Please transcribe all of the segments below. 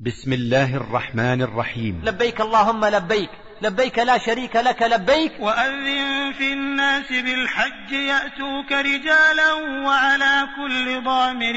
بسم الله الرحمن الرحيم. لبيك اللهم لبيك. لبيك لا شريك لك لبيك. وأذن في الناس بالحج يأتوك رجالا وعلى كل ضامر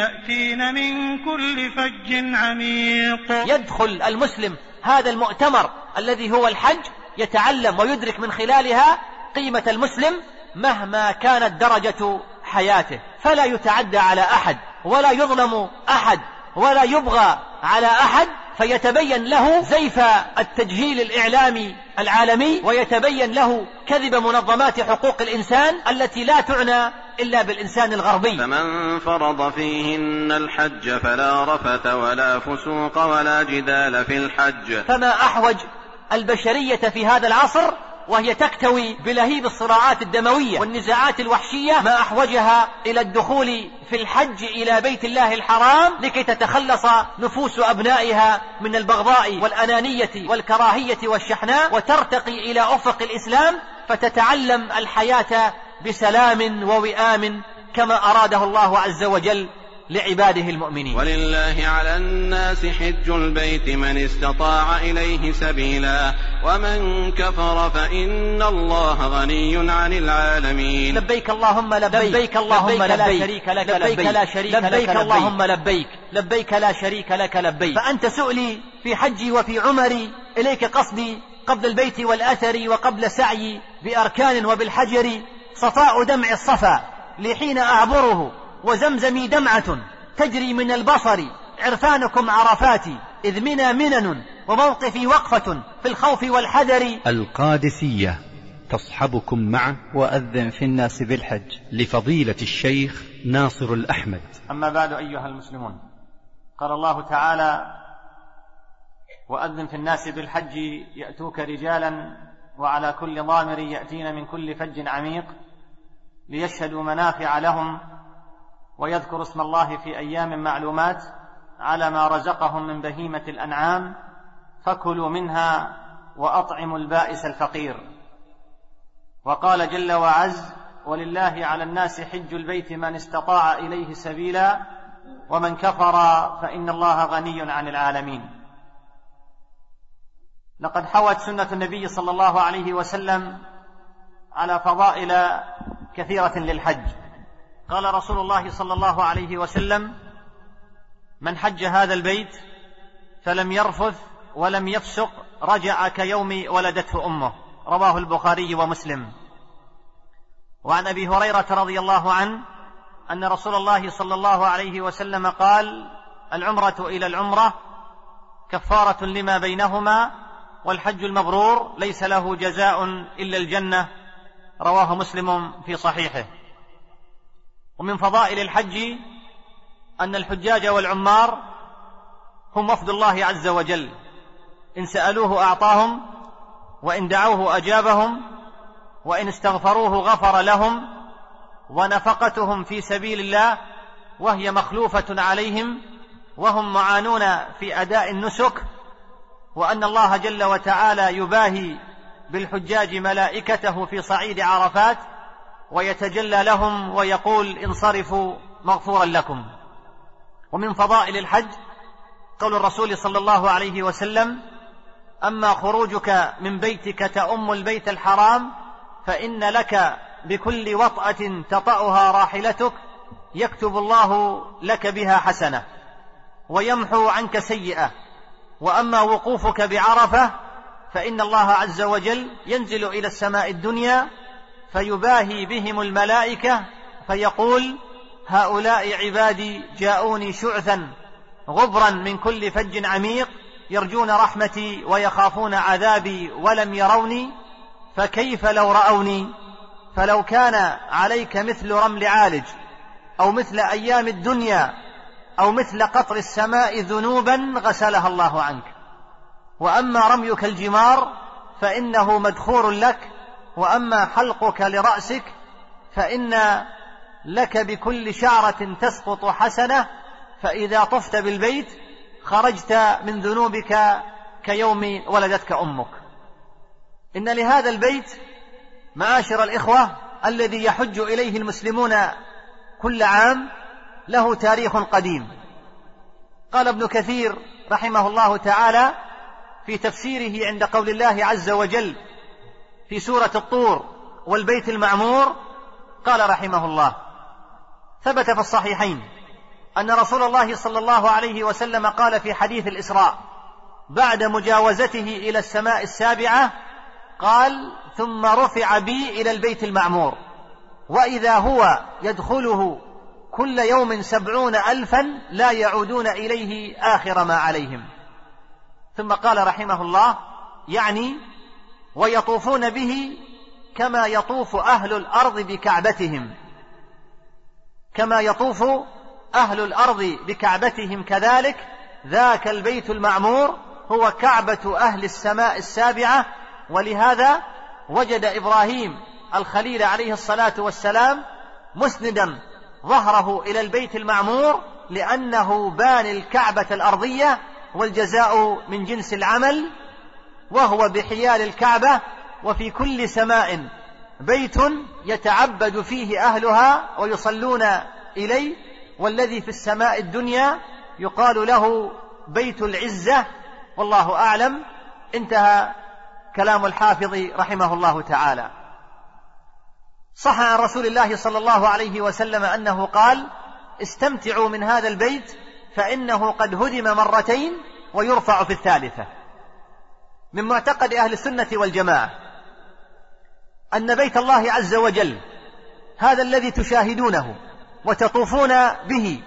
يأتين من كل فج عميق. يدخل المسلم هذا المؤتمر الذي هو الحج يتعلم ويدرك من خلالها قيمة المسلم مهما كانت درجة حياته. فلا يتعدى على أحد ولا يظلم أحد. ولا يبغى على أحد فيتبين له زيف التجهيل الإعلامي العالمي ويتبين له كذب منظمات حقوق الإنسان التي لا تعنى إلا بالإنسان الغربي. فمن فرض فيهن الحج فلا رفث ولا فسوق ولا جدال في الحج. فما أحوج البشرية في هذا العصر وهي تكتوي بلهيب الصراعات الدموية والنزاعات الوحشية ما أحوجها إلى الدخول في الحج إلى بيت الله الحرام لكي تتخلص نفوس أبنائها من البغضاء والأنانية والكراهية والشحناء وترتقي إلى أفق الإسلام فتتعلم الحياة بسلام ووئام كما أراده الله عز وجل لعباده المؤمنين. ولله على الناس حج البيت من استطاع إليه سبيلا ومن كفر فإن الله غني عن العالمين. لبيك اللهم لبيك لبيك اللهم لبيك لا شريك لك لبيك لا شريك لك لبيك. اللهم لبيك. لبيك لا شريك لك لبيك. فأنت سؤلي في حجي وفي عمري إليك قصدي قبل البيت والأثر وقبل سعي بأركان وبالحجر صفاء دمع الصفا لحين أعبره. وزمزمي دمعة تجري من البصر عرفانكم عرفاتي إذ منا منن وموقفي وقفة في الخوف والحذر. القادسية تصحبكم مع وأذن في الناس بالحج لفضيلة الشيخ ناصر الأحمد. أما بعد أيها المسلمون قال الله تعالى وأذن في الناس بالحج يأتوك رجالا وعلى كل ضامر يأتين من كل فج عميق ليشهدوا منافع لهم ويذكر اسم الله في أيام معلومات على ما رزقهم من بهيمة الأنعام فكلوا منها وأطعموا البائس الفقير. وقال جل وعز ولله على الناس حج البيت من استطاع إليه سبيلا ومن كفر فإن الله غني عن العالمين. لقد حوت سنة النبي صلى الله عليه وسلم على فضائل كثيرة للحج. قال رسول الله صلى الله عليه وسلم من حج هذا البيت فلم يرفث ولم يفسق رجع كيوم ولدته أمه. رواه البخاري ومسلم. وعن أبي هريرة رضي الله عنه أن رسول الله صلى الله عليه وسلم قال العمرة إلى العمرة كفارة لما بينهما والحج المبرور ليس له جزاء إلا الجنة. رواه مسلم في صحيحه. ومن فضائل الحج أن الحجاج والعمار هم وفد الله عز وجل. إن سألوه أعطاهم وإن دعوه أجابهم وإن استغفروه غفر لهم ونفقتهم في سبيل الله وهي مخلوفة عليهم وهم معانون في أداء النسك وأن الله جل وتعالى يباهي بالحجاج ملائكته في صعيد عرفات ويتجلى لهم ويقول انصرفوا مغفورا لكم. ومن فضائل الحج قول الرسول صلى الله عليه وسلم أما خروجك من بيتك تأم البيت الحرام فإن لك بكل وطأة تطأها راحلتك يكتب الله لك بها حسنة ويمحو عنك سيئة. وأما وقوفك بعرفة فإن الله عز وجل ينزل إلى السماء الدنيا فيباهي بهم الملائكة فيقول هؤلاء عبادي جاءوني شعثا غبرا من كل فج عميق يرجون رحمتي ويخافون عذابي ولم يروني فكيف لو رأوني؟ فلو كان عليك مثل رمل عالج أو مثل أيام الدنيا أو مثل قطر السماء ذنوبا غسلها الله عنك. وأما رميك الجمار فإنه مدخور لك وأما حلقك لرأسك فإن لك بكل شعرة تسقط حسنة فإذا طفت بالبيت خرجت من ذنوبك كيوم ولدتك أمك. إن لهذا البيت معاشر الإخوة الذي يحج إليه المسلمون كل عام له تاريخ قديم. قال ابن كثير رحمه الله تعالى في تفسيره عند قول الله عز وجل في سورة الطور والبيت المعمور قال رحمه الله. ثبت في الصحيحين أن رسول الله صلى الله عليه وسلم قال في حديث الإسراء بعد مجاوزته إلى السماء السابعة قال ثم رفع بي إلى البيت المعمور. وإذا هو يدخله كل يوم سبعون ألفا لا يعودون إليه آخر ما عليهم. ثم قال رحمه الله يعني ويطوفون به كما يطوف أهل الأرض بكعبتهم. كما يطوف أهل الأرض بكعبتهم كذلك ذاك البيت المعمور هو كعبة أهل السماء السابعة. ولهذا وجد إبراهيم الخليل عليه الصلاة والسلام مسندا ظهره إلى البيت المعمور لأنه بان الكعبة الأرضية والجزاء من جنس العمل وهو بحيال الكعبة وفي كل سماء. بيت يتعبد فيه أهلها ويصلون إليه والذي في السماء الدنيا يقال له بيت العزة. والله أعلم. انتهى كلام الحافظ رحمه الله تعالى. صح عن رسول الله صلى الله عليه وسلم أنه قال استمتعوا من هذا البيت فإنه قد هدم مرتين ويرفع في الثالثة. من معتقد أهل السنة والجماعة أن بيت الله عز وجل هذا الذي تشاهدونه وتطوفون به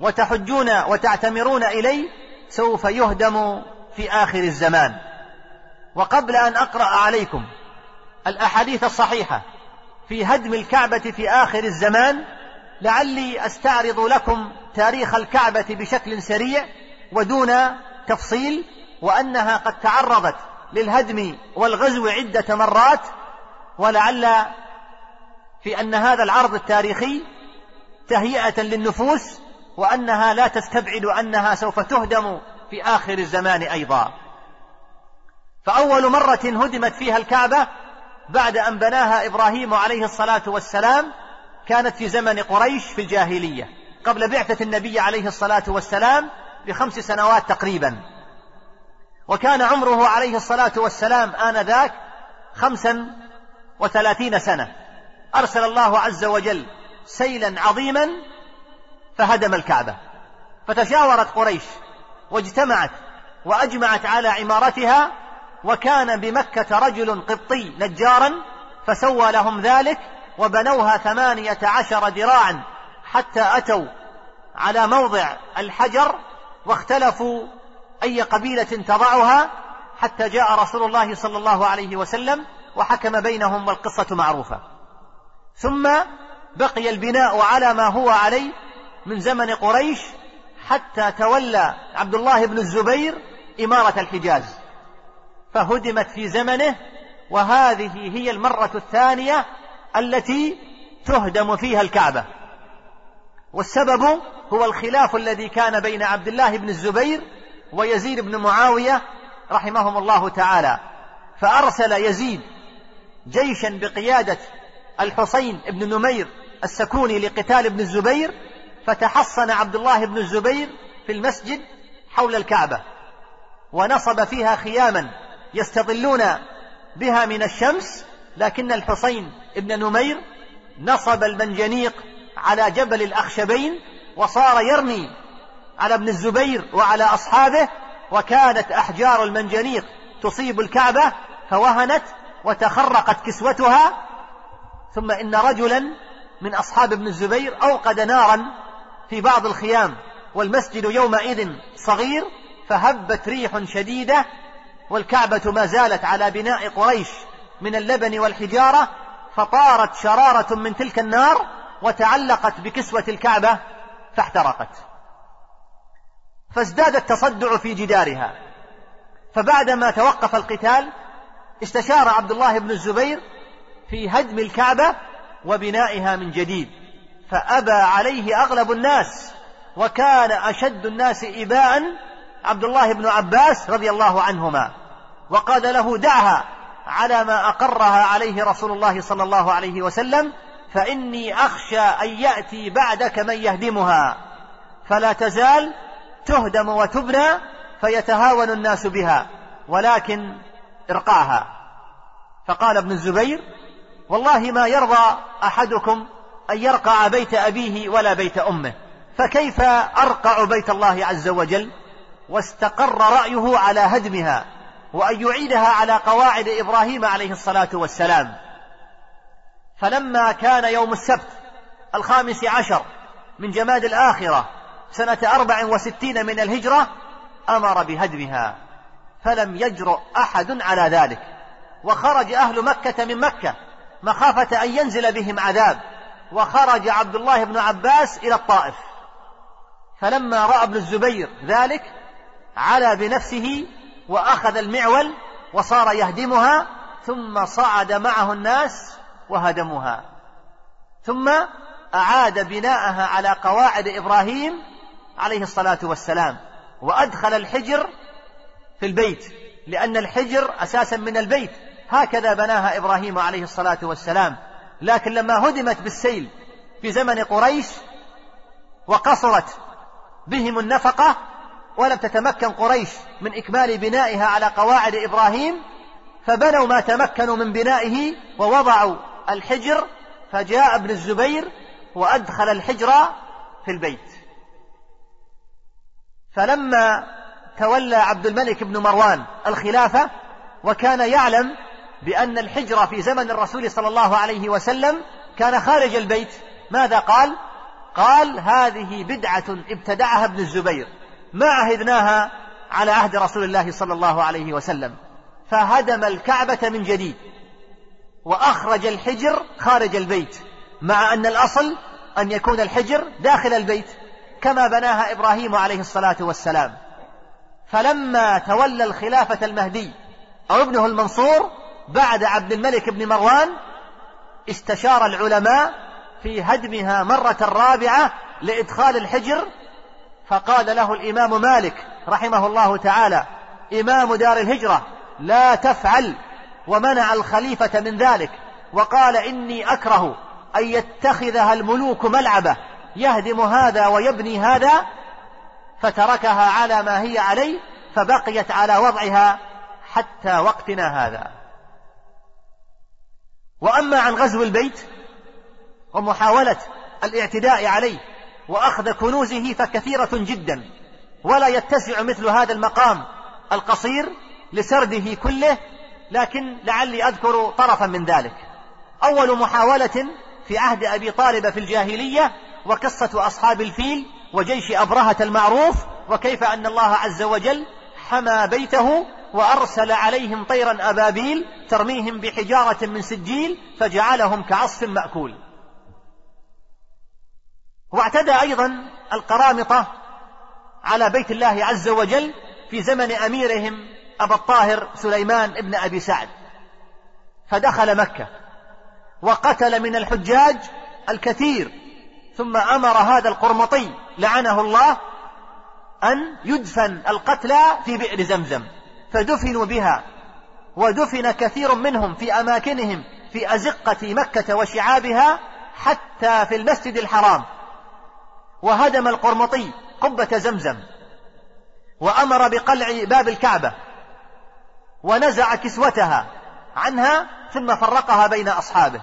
وتحجون وتعتمرون إليه سوف يهدم في آخر الزمان. وقبل أن أقرأ عليكم الأحاديث الصحيحة في هدم الكعبة في آخر الزمان لعلي أستعرض لكم تاريخ الكعبة بشكل سريع ودون تفصيل وأنها قد تعرضت للهدم والغزو عدة مرات ولعل في أن هذا العرض التاريخي تهيئة للنفوس وأنها لا تستبعد أنها سوف تهدم في آخر الزمان أيضا. فأول مرة هدمت فيها الكعبة بعد أن بناها إبراهيم عليه الصلاة والسلام كانت في زمن قريش في الجاهلية قبل بعثة النبي عليه الصلاة والسلام بخمس سنوات تقريبا. وكان عمره عليه الصلاة والسلام آنذاك خمسا وثلاثين سنة. أرسل الله عز وجل سيلا عظيما فهدم الكعبة. فتشاورت قريش واجتمعت وأجمعت على عمارتها وكان بمكة رجل قبطي نجارا فسوى لهم ذلك وبنوها ثمانية عشر ذراعا حتى أتوا على موضع الحجر واختلفوا أي قبيلة تضعها حتى جاء رسول الله صلى الله عليه وسلم وحكم بينهم والقصة معروفة. ثم بقي البناء على ما هو عليه من زمن قريش حتى تولى عبد الله بن الزبير إمارة الحجاز. فهدمت في زمنه وهذه هي المرة الثانية التي تهدم فيها الكعبة. والسبب هو الخلاف الذي كان بين عبد الله بن الزبير ويزيد بن معاوية رحمهم الله تعالى فأرسل يزيد جيشا بقيادة الحسين بن نمير السكوني لقتال ابن الزبير فتحصن عبد الله بن الزبير في المسجد حول الكعبة ونصب فيها خياما يستظلون بها من الشمس لكن الحسين ابن نمير نصب المنجنيق على جبل الأخشبين وصار يرمي على ابن الزبير وعلى أصحابه وكانت أحجار المنجنيق تصيب الكعبة فوهنت وتخرقت كسوتها. ثم إن رجلا من أصحاب ابن الزبير أوقد نارا في بعض الخيام والمسجد يومئذ صغير فهبت ريح شديدة والكعبة ما زالت على بناء قريش من اللبن والحجارة فطارت شرارة من تلك النار وتعلقت بكسوة الكعبة فاحترقت. فازداد التصدع في جدارها. فبعدما توقف القتال استشار عبد الله بن الزبير في هدم الكعبة وبنائها من جديد. فأبى عليه أغلب الناس وكان أشد الناس إباء عبد الله بن عباس رضي الله عنهما. وقال له دعها على ما أقرها عليه رسول الله صلى الله عليه وسلم فإني أخشى أن يأتي بعدك من يهدمها. فلا تزال تهدم وتبنى فيتهاون الناس بها ولكن ارقعها فقال ابن الزبير والله ما يرضى أحدكم أن يرقع بيت أبيه ولا بيت أمه فكيف أرقع بيت الله عز وجل؟ واستقر رأيه على هدمها وأن يعيدها على قواعد إبراهيم عليه الصلاة والسلام. فلما كان يوم السبت الخامس عشر من جماد الآخرة سنة أربع وستين من الهجرة أمر بهدمها فلم يجرؤ أحد على ذلك وخرج أهل مكة من مكة مخافة أن ينزل بهم عذاب وخرج عبد الله بن عباس إلى الطائف. فلما رأى ابن الزبير ذلك علا بنفسه وأخذ المعول وصار يهدمها ثم صعد معه الناس وهدموها. ثم أعاد بناءها على قواعد إبراهيم عليه الصلاة والسلام. وأدخل الحجر في البيت لأن الحجر أساسا من البيت. هكذا بناها إبراهيم عليه الصلاة والسلام. لكن لما هدمت بالسيل في زمن قريش وقصرت بهم النفقة ولم تتمكن قريش من إكمال بنائها على قواعد إبراهيم فبنوا ما تمكنوا من بنائه ووضعوا الحجر. فجاء ابن الزبير وأدخل الحجر في البيت. فلما تولى عبد الملك بن مروان الخلافة وكان يعلم بأن الحجرة في زمن الرسول صلى الله عليه وسلم كان خارج البيت. ماذا قال؟ قال هذه بدعة ابتدعها ابن الزبير ما عهدناها على عهد رسول الله صلى الله عليه وسلم فهدم الكعبة من جديد وأخرج الحجر خارج البيت مع أن الأصل أن يكون الحجر داخل البيت. كما بناها إبراهيم عليه الصلاة والسلام. فلما تولى الخلافة المهدي أو ابنه المنصور بعد عبد الملك بن مروان استشار العلماء في هدمها مرة رابعة لإدخال الحجر فقال له الإمام مالك رحمه الله تعالى إمام دار الهجرة لا تفعل ومنع الخليفة من ذلك وقال إني أكره أن يتخذها الملوك ملعبة يهدم هذا ويبني هذا فتركها على ما هي عليه فبقيت على وضعها حتى وقتنا هذا. وأما عن غزو البيت ومحاولة الاعتداء عليه وأخذ كنوزه فكثيرة جدا ولا يتسع مثل هذا المقام القصير لسرده كله لكن لعلي أذكر طرفا من ذلك. أول محاولة في عهد أبي طالب في الجاهلية وقصة أصحاب الفيل وجيش أبرهة المعروف وكيف أن الله عز وجل حمى بيته وأرسل عليهم طيرا أبابيل ترميهم بحجارة من سجيل فجعلهم كعصف مأكول. واعتدى أيضا القرامطة على بيت الله عز وجل في زمن أميرهم أبا الطاهر سليمان ابن أبي سعد. فدخل مكة وقتل من الحجاج الكثير ثم أمر هذا القرمطي لعنه الله أن يدفن القتلى في بئر زمزم فدفنوا بها ودفن كثير منهم في أماكنهم في أزقة مكة وشعابها حتى في المسجد الحرام. وهدم القرمطي قبة زمزم وأمر بقلع باب الكعبة ونزع كسوتها عنها ثم فرقها بين أصحابه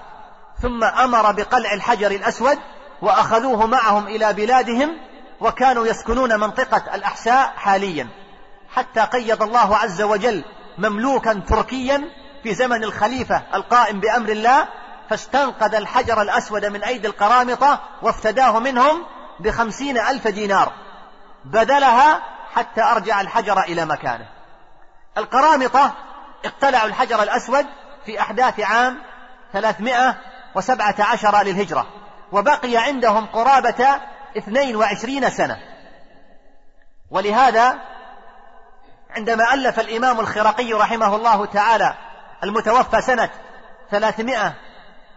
ثم أمر بقلع الحجر الأسود وأخذوه معهم إلى بلادهم وكانوا يسكنون منطقة الأحساء حاليا. حتى قيض الله عز وجل مملوكا تركيا في زمن الخليفة القائم بأمر الله فاستنقذ الحجر الأسود من أيدي القرامطة وافتداه منهم بخمسين ألف دينار. بذلها حتى أرجع الحجر إلى مكانه. القرامطة اقتلعوا الحجر الأسود في أحداث عام ثلاثمائة وسبعة عشر للهجرة. وبقي عندهم قرابة اثنين وعشرين سنة. ولهذا عندما ألف الإمام الخرقي رحمه الله تعالى المتوفى سنة ثلاثمائة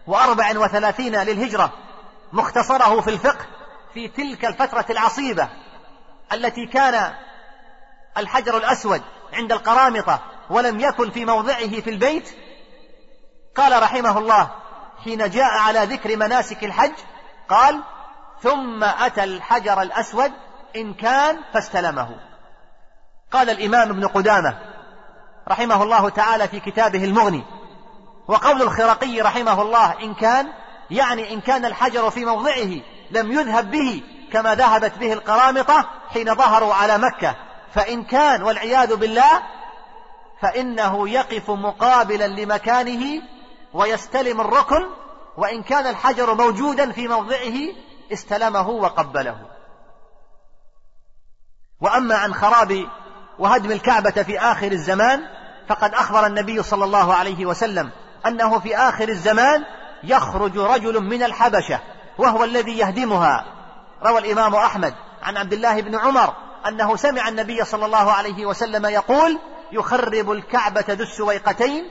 وأربع وثلاثين للهجرة مختصره في الفقه في تلك الفترة العصيبة التي كان الحجر الأسود عند القرامطة ولم يكن في موضعه في البيت قال رحمه الله حين جاء على ذكر مناسك الحج قال ثم أتى الحجر الأسود إن كان فاستلمه. قال الإمام ابن قدامة رحمه الله تعالى في كتابه المغني وقول الخرقي رحمه الله إن كان يعني إن كان الحجر في موضعه لم يذهب به كما ذهبت به القرامطة حين ظهروا على مكة فإن كان والعياذ بالله فإنه يقف مقابلا لمكانه ويستلم الركن وإن كان الحجر موجودا في موضعه استلمه وقبله. وأما عن خراب وهدم الكعبة في آخر الزمان فقد أخبر النبي صلى الله عليه وسلم أنه في آخر الزمان يخرج رجل من الحبشة وهو الذي يهدمها. روى الإمام أحمد عن عبد الله بن عمر أنه سمع النبي صلى الله عليه وسلم يقول يخرب الكعبة ذو السويقتين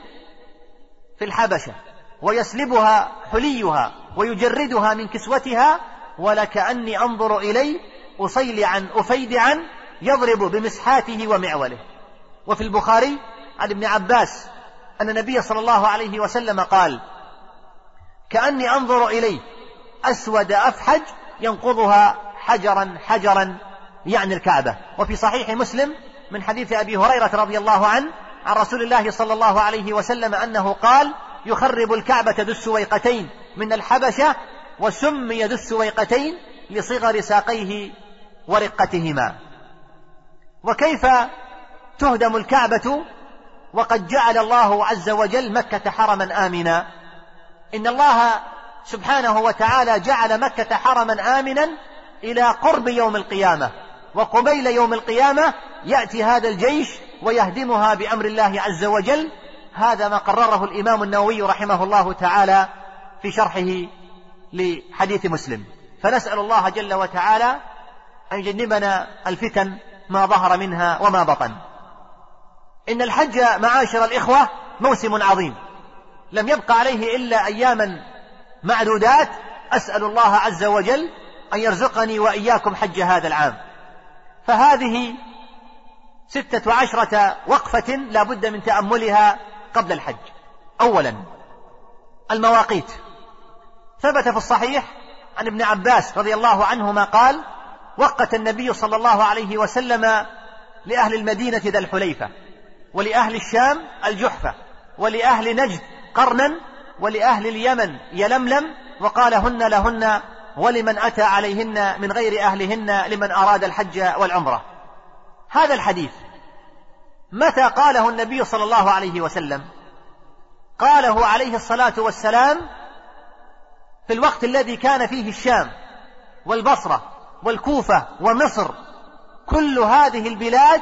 في الحبشة ويسلبها حليها ويجردها من كسوتها ولكأني أنظر إليه أصيلعا أفيدعا يضرب بمسحاته ومعوله. وفي البخاري عن ابن عباس أن النبي صلى الله عليه وسلم قال كأني أنظر إليه أسود أفحج ينقضها حجرا حجرا يعني الكعبة. وفي صحيح مسلم من حديث أبي هريرة رضي الله عنه عن رسول الله صلى الله عليه وسلم أنه قال يخرب الكعبة ذو السويقتين. من الحبشة وسمي ذو السويقتين لصغر ساقيه ورقتهما. وكيف تهدم الكعبة؟ وقد جعل الله عز وجل مكة حرما آمنا. إن الله سبحانه وتعالى جعل مكة حرما آمنا إلى قرب يوم القيامة. وقبيل يوم القيامة يأتي هذا الجيش ويهدمها بأمر الله عز وجل. هذا ما قرره الإمام النووي رحمه الله تعالى في شرحه لحديث مسلم. فنسأل الله جل وتعالى أن يجنبنا الفتن ما ظهر منها وما بطن. إن الحج معاشر الإخوة موسم عظيم. لم يبق عليه إلا أياما معدودات. أسأل الله عز وجل أن يرزقني وإياكم حج هذا العام. فهذه ستة عشرة وقفة لا بد من تأملها قبل الحج. أولا المواقيت. ثبت في الصحيح عن ابن عباس رضي الله عنهما قال وقت النبي صلى الله عليه وسلم لأهل المدينة ذا الحليفة ولأهل الشام الجحفة ولأهل نجد قرنا ولأهل اليمن يلملم وقال هن لهن ولمن أتى عليهن من غير أهلهن لمن أراد الحج والعمرة. هذا الحديث. متى قاله النبي صلى الله عليه وسلم؟ قاله عليه الصلاة والسلام في الوقت الذي كان فيه الشام والبصرة والكوفة ومصر. كل هذه البلاد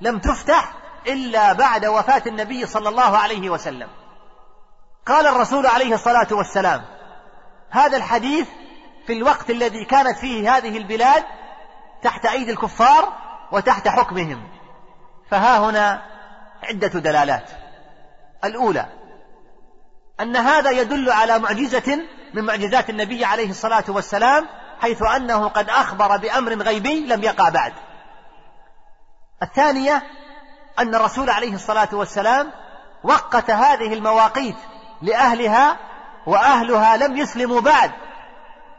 لم تفتح إلا بعد وفاة النبي صلى الله عليه وسلم. قال الرسول عليه الصلاة والسلام هذا الحديث في الوقت الذي كانت فيه هذه البلاد تحت أيدي الكفار وتحت حكمهم. فها هنا عدة دلالات. الأولى أن هذا يدل على معجزة من معجزات النبي عليه الصلاة والسلام حيث أنه قد أخبر بأمر غيبي لم يقع بعد. الثانية أن الرسول عليه الصلاة والسلام وقت هذه المواقيت لأهلها وأهلها لم يسلموا بعد.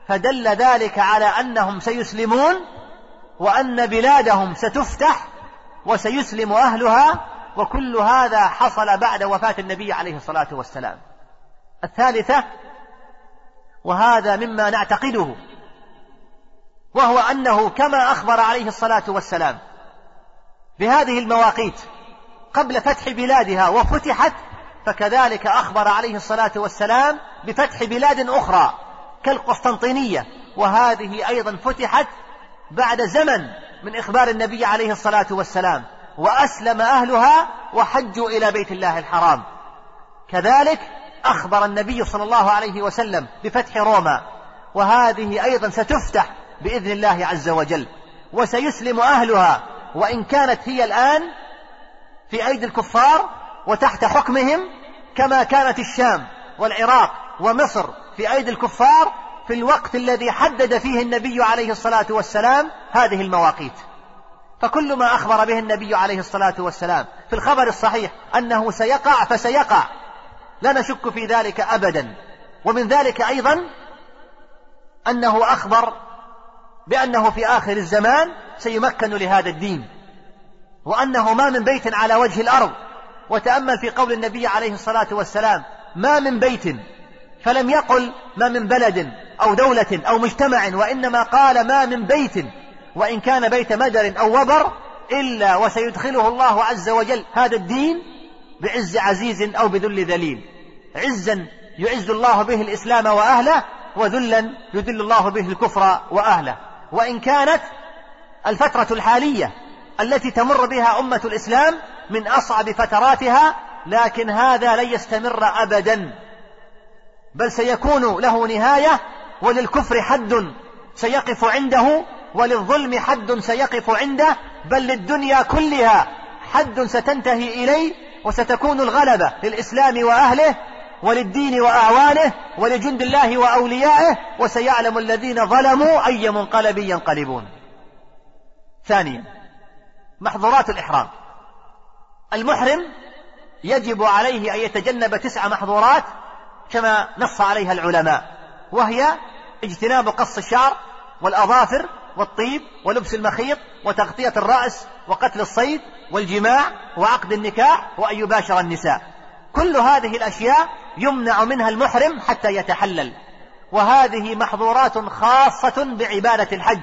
فدل ذلك على أنهم سيسلمون وأن بلادهم ستفتح وسيسلم أهلها وكل هذا حصل بعد وفاة النبي عليه الصلاة والسلام. الثالثة وهذا مما نعتقده وهو أنه كما أخبر عليه الصلاة والسلام بهذه المواقيت قبل فتح بلادها وفتحت فكذلك أخبر عليه الصلاة والسلام بفتح بلاد أخرى كالقسطنطينية وهذه أيضا فتحت بعد زمن من إخبار النبي عليه الصلاة والسلام وأسلم أهلها وحجوا إلى بيت الله الحرام. كذلك أخبر النبي صلى الله عليه وسلم بفتح روما وهذه أيضا ستفتح بإذن الله عز وجل وسيسلم أهلها وإن كانت هي الآن في أيدي الكفار وتحت حكمهم كما كانت الشام والعراق ومصر في أيدي الكفار في الوقت الذي حدد فيه النبي عليه الصلاة والسلام هذه المواقيت. فكل ما أخبر به النبي عليه الصلاة والسلام في الخبر الصحيح أنه سيقع فسيقع. لا نشك في ذلك أبدا. ومن ذلك أيضا أنه أخبر بأنه في آخر الزمان سيمكن لهذا الدين. وأنه ما من بيت على وجه الأرض. وتأمل في قول النبي عليه الصلاة والسلام ما من بيت فلم يقل ما من بلد. أو دولة أو مجتمع وإنما قال ما من بيت وإن كان بيت مدر أو وبر إلا وسيدخله الله عز وجل. هذا الدين بعز عزيز أو بذل ذليل. عزا يعز الله به الإسلام وأهله وذلا يذل الله به الكفر وأهله. وإن كانت الفترة الحالية التي تمر بها أمة الإسلام من أصعب فتراتها لكن هذا لن يستمر أبدا بل سيكون له نهاية وللكفر حد سيقف عنده وللظلم حد سيقف عنده بل للدنيا كلها حد ستنتهي إليه وستكون الغلبة للإسلام وأهله وللدين وأعوانه ولجند الله وأوليائه وسيعلم الذين ظلموا أي منقلب ينقلبون. ثانيا محظورات الإحرام. المحرم يجب عليه أن يتجنب تسع محظورات كما نص عليها العلماء. وهي اجتناب قص الشعر والأظافر والطيب ولبس المخيط وتغطية الرأس وقتل الصيد والجماع وعقد النكاح وأن يباشر النساء. كل هذه الأشياء يمنع منها المحرم حتى يتحلل. وهذه محظورات خاصة بعبادة الحج.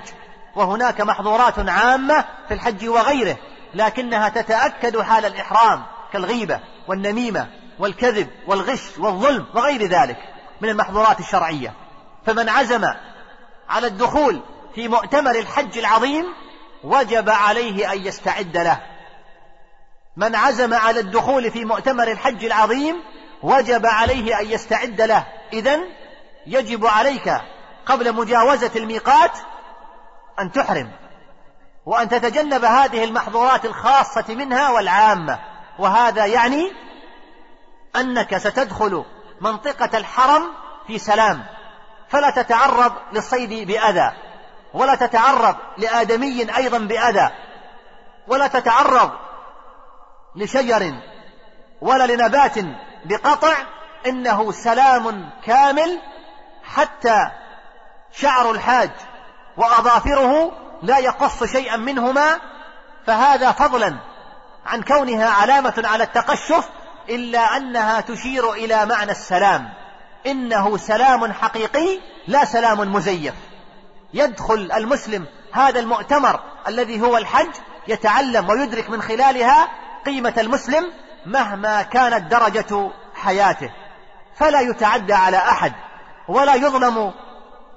وهناك محظورات عامة في الحج وغيره لكنها تتأكد حال الإحرام كالغيبة والنميمة والكذب والغش والظلم وغير ذلك. من المحظورات الشرعية. فمن عزم على الدخول في مؤتمر الحج العظيم وجب عليه أن يستعد له. من عزم على الدخول في مؤتمر الحج العظيم وجب عليه أن يستعد له. إذا يجب عليك قبل مجاوزة الميقات أن تحرم وأن تتجنب هذه المحظورات الخاصة منها والعامة. وهذا يعني أنك ستدخل منطقة الحرم في سلام. فلا تتعرض للصيد بأذى ولا تتعرض لآدمي أيضا بأذى ولا تتعرض لشجر ولا لنبات بقطع إنه سلام كامل حتى شعر الحاج وأظافره لا يقص شيئا منهما. فهذا فضلا عن كونها علامة على التقشف إلا أنها تشير إلى معنى السلام. إنه سلام حقيقي لا سلام مزيف. يدخل المسلم هذا المؤتمر الذي هو الحج يتعلم ويدرك من خلالها قيمة المسلم مهما كانت درجة حياته. فلا يتعدى على أحد ولا يظلم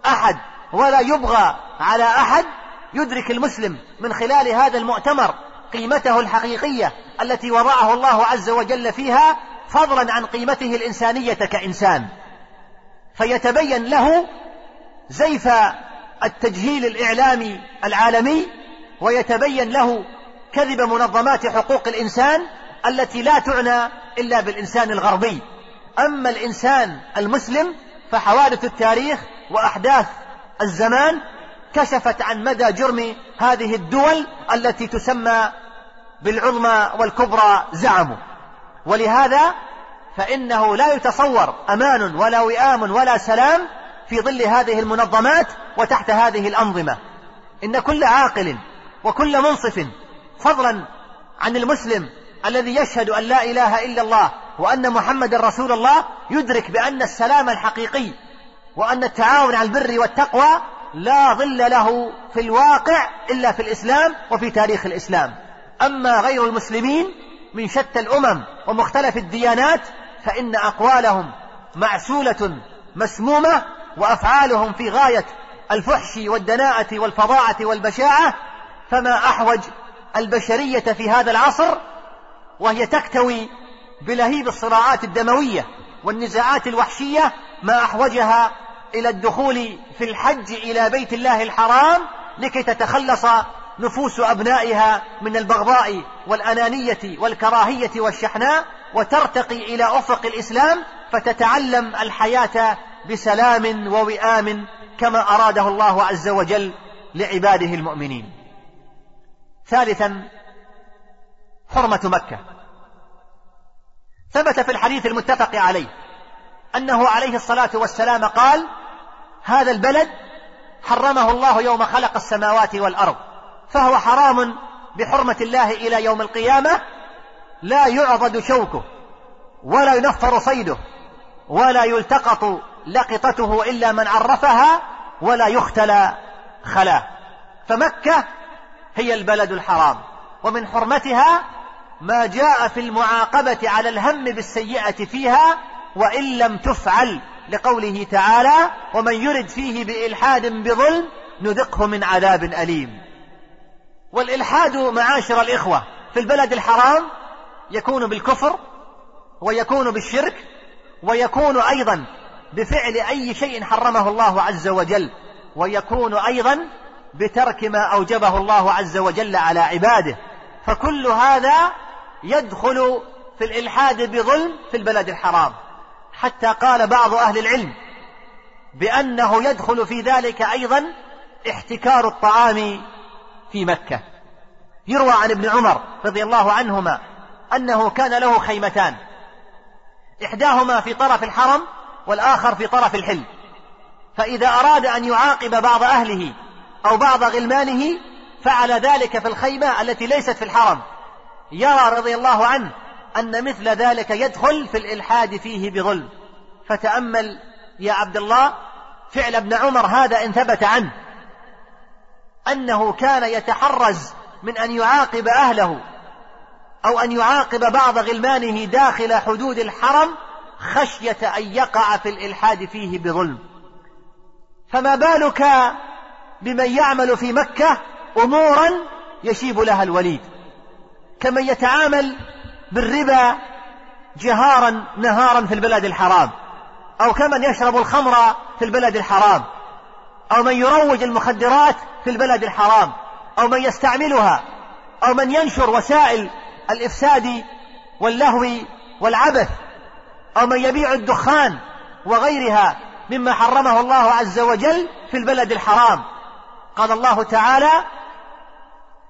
أحد ولا يبغى على أحد. يدرك المسلم من خلال هذا المؤتمر قيمته الحقيقية التي وضعه الله عز وجل فيها فضلا عن قيمته الإنسانية كإنسان. فيتبين له زيف التجهيل الإعلامي العالمي ويتبين له كذب منظمات حقوق الإنسان التي لا تعنى إلا بالإنسان الغربي. أما الإنسان المسلم فحوادث التاريخ وأحداث الزمان كشفت عن مدى جرم هذه الدول التي تسمى بالعظمى والكبرى زعموا. ولهذا فإنه لا يتصور أمان ولا وئام ولا سلام في ظل هذه المنظمات وتحت هذه الأنظمة. إن كل عاقل وكل منصف فضلا عن المسلم الذي يشهد أن لا إله إلا الله وأن محمد رسول الله يدرك بأن السلام الحقيقي وأن التعاون على البر والتقوى لا ظل له في الواقع إلا في الإسلام وفي تاريخ الإسلام. أما غير المسلمين من شتى الأمم ومختلف الديانات فإن أقوالهم معسولة مسمومة وأفعالهم في غاية الفحش والدناءة والفظاعة والبشاعة فما أحوج البشرية في هذا العصر وهي تكتوي بلهيب الصراعات الدموية والنزاعات الوحشية ما أحوجها إلى الدخول في الحج إلى بيت الله الحرام لكي تتخلص نفوس أبنائها من البغضاء والأنانية والكراهية والشحناء وترتقي إلى أفق الإسلام فتتعلم الحياة بسلام ووئام كما أراده الله عز وجل لعباده المؤمنين. ثالثا حرمة مكة. ثبت في الحديث المتفق عليه أنه عليه الصلاة والسلام قال هذا البلد حرمه الله يوم خلق السماوات والأرض فهو حرام بحرمة الله إلى يوم القيامة لا يعضد شوكه ولا ينفر صيده ولا يلتقط لقطته إلا من عرفها ولا يختلى خلاه. فمكة هي البلد الحرام ومن حرمتها ما جاء في المعاقبة على الهم بالسيئة فيها وإن لم تفعل. لقوله تعالى ومن يرد فيه بإلحاد بظلم نذقه من عذاب أليم. والإلحاد معاشر الإخوة في البلد الحرام يكون بالكفر ويكون بالشرك ويكون أيضا بفعل أي شيء حرمه الله عز وجل ويكون أيضا بترك ما أوجبه الله عز وجل على عباده. فكل هذا يدخل في الإلحاد بظلم في البلد الحرام. حتى قال بعض أهل العلم بأنه يدخل في ذلك أيضا احتكار الطعام في مكة. يروى عن ابن عمر رضي الله عنهما أنه كان له خيمتان إحداهما في طرف الحرم والآخر في طرف الحل. فإذا أراد أن يعاقب بعض أهله أو بعض غلمانه فعل ذلك في الخيمة التي ليست في الحرم. يرى رضي الله عنه أن مثل ذلك يدخل في الإلحاد فيه بظلم. فتأمل يا عبد الله فعل ابن عمر هذا إن ثبت عنه. أنه كان يتحرز من أن يعاقب أهله أو أن يعاقب بعض غلمانه داخل حدود الحرم خشية أن يقع في الإلحاد فيه بظلم. فما بالك بمن يعمل في مكة أمورا يشيب لها الوليد؟ كمن يتعامل بالربا جهارا نهارا في البلد الحرام أو كمن يشرب الخمر في البلد الحرام أو من يروج المخدرات في البلد الحرام أو من يستعملها أو من ينشر وسائل الإفساد واللهو والعبث أو من يبيع الدخان وغيرها مما حرمه الله عز وجل في البلد الحرام. قال الله تعالى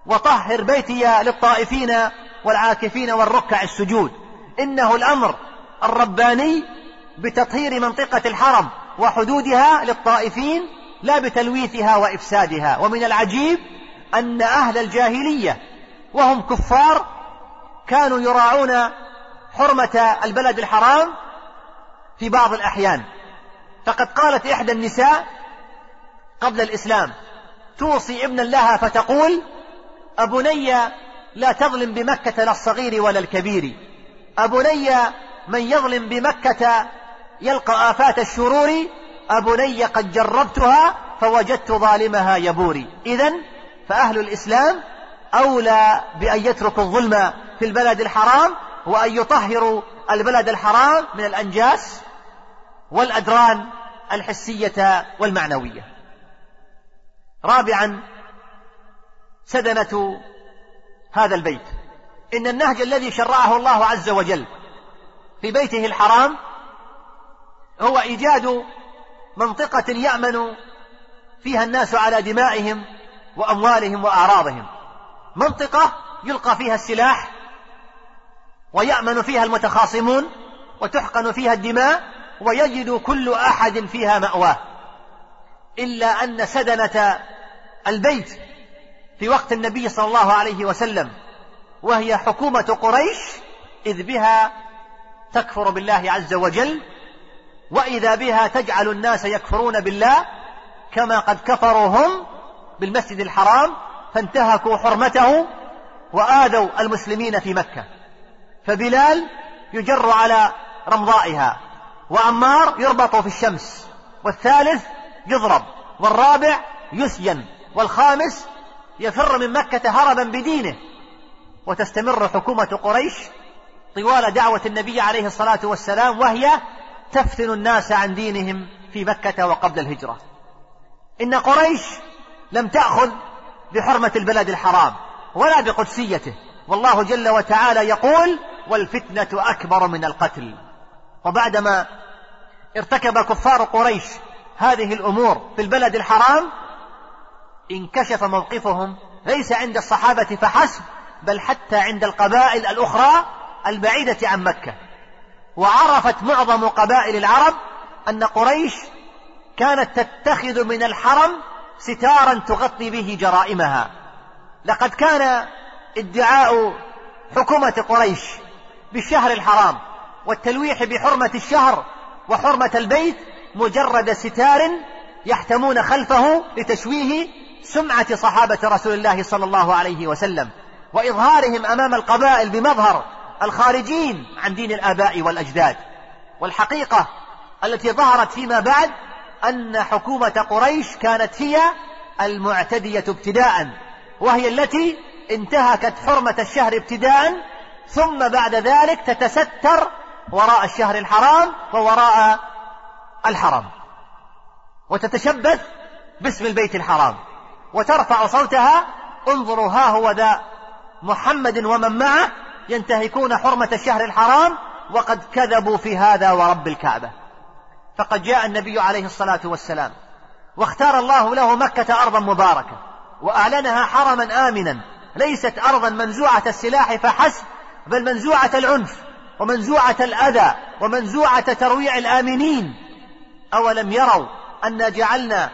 وطهر بيتي للطائفين والعاكفين والركع السجود. إنه الأمر الرباني بتطهير منطقة الحرم وحدودها للطائفين لا بتلويثها وإفسادها. ومن العجيب أن أهل الجاهلية وهم كفار كانوا يراعون حرمة البلد الحرام في بعض الأحيان. فقد قالت إحدى النساء قبل الإسلام توصي ابنا لها فتقول أبني لا تظلم بمكة لا الصغير ولا الكبير. أبني من يظلم بمكة يلقى آفات الشرور أبني قد جربتها فوجدت ظالمها يبوري إذا فأهل الإسلام أولى بأن يتركوا الظلم في البلد الحرام وأن يطهروا البلد الحرام من الأنجاس والأدران الحسية والمعنوية. رابعا سدنة هذا البيت. إن النهج الذي شرعه الله عز وجل في بيته الحرام هو إيجاد منطقة يأمن فيها الناس على دمائهم وأموالهم وأعراضهم. منطقة يلقى فيها السلاح ويأمن فيها المتخاصمون وتحقن فيها الدماء ويجد كل أحد فيها مأواه. إلا أن سدنة البيت في وقت النبي صلى الله عليه وسلم وهي حكومة قريش إذ بها تكفر بالله عز وجل وإذا بها تجعل الناس يكفرون بالله كما قد كفروا هم بالمسجد الحرام فانتهكوا حرمته وآذوا المسلمين في مكة. فبلال يجر على رمضائها وعمار يربط في الشمس والثالث يضرب والرابع يسجن والخامس يفر من مكة هربا بدينه. وتستمر حكومة قريش طوال دعوة النبي عليه الصلاة والسلام وهي تفتن الناس عن دينهم في مكة وقبل الهجرة. إن قريش لم تأخذ بحرمة البلد الحرام ولا بقدسيته. والله جل وتعالى يقول والفتنة أكبر من القتل. وبعدما ارتكب كفار قريش هذه الأمور في البلد الحرام انكشف موقفهم ليس عند الصحابة فحسب بل حتى عند القبائل الأخرى البعيدة عن مكة. وعرفت معظم قبائل العرب أن قريش كانت تتخذ من الحرم ستارا تغطي به جرائمها. لقد كان ادعاء حكومة قريش بالشهر الحرام والتلويح بحرمة الشهر وحرمة البيت مجرد ستار يحتمون خلفه لتشويه سمعة صحابة رسول الله صلى الله عليه وسلم وإظهارهم أمام القبائل بمظهر الخارجين عن دين الآباء والأجداد. والحقيقة التي ظهرت فيما بعد أن حكومة قريش كانت هي المعتدية ابتداء وهي التي انتهكت حرمة الشهر ابتداء ثم بعد ذلك تتستر وراء الشهر الحرام ووراء الحرم وتتشبث باسم البيت الحرام. وترفع صوتها انظروا ها هو ذا محمد ومن معه ينتهكون حرمة الشهر الحرام وقد كذبوا في هذا ورب الكعبة. فقد جاء النبي عليه الصلاة والسلام واختار الله له مكة أرضا مباركة وأعلنها حرما آمنا ليست أرضا منزوعة السلاح فحسب بل منزوعة العنف ومنزوعة الأذى ومنزوعة ترويع الآمنين. أولم يروا أن جعلنا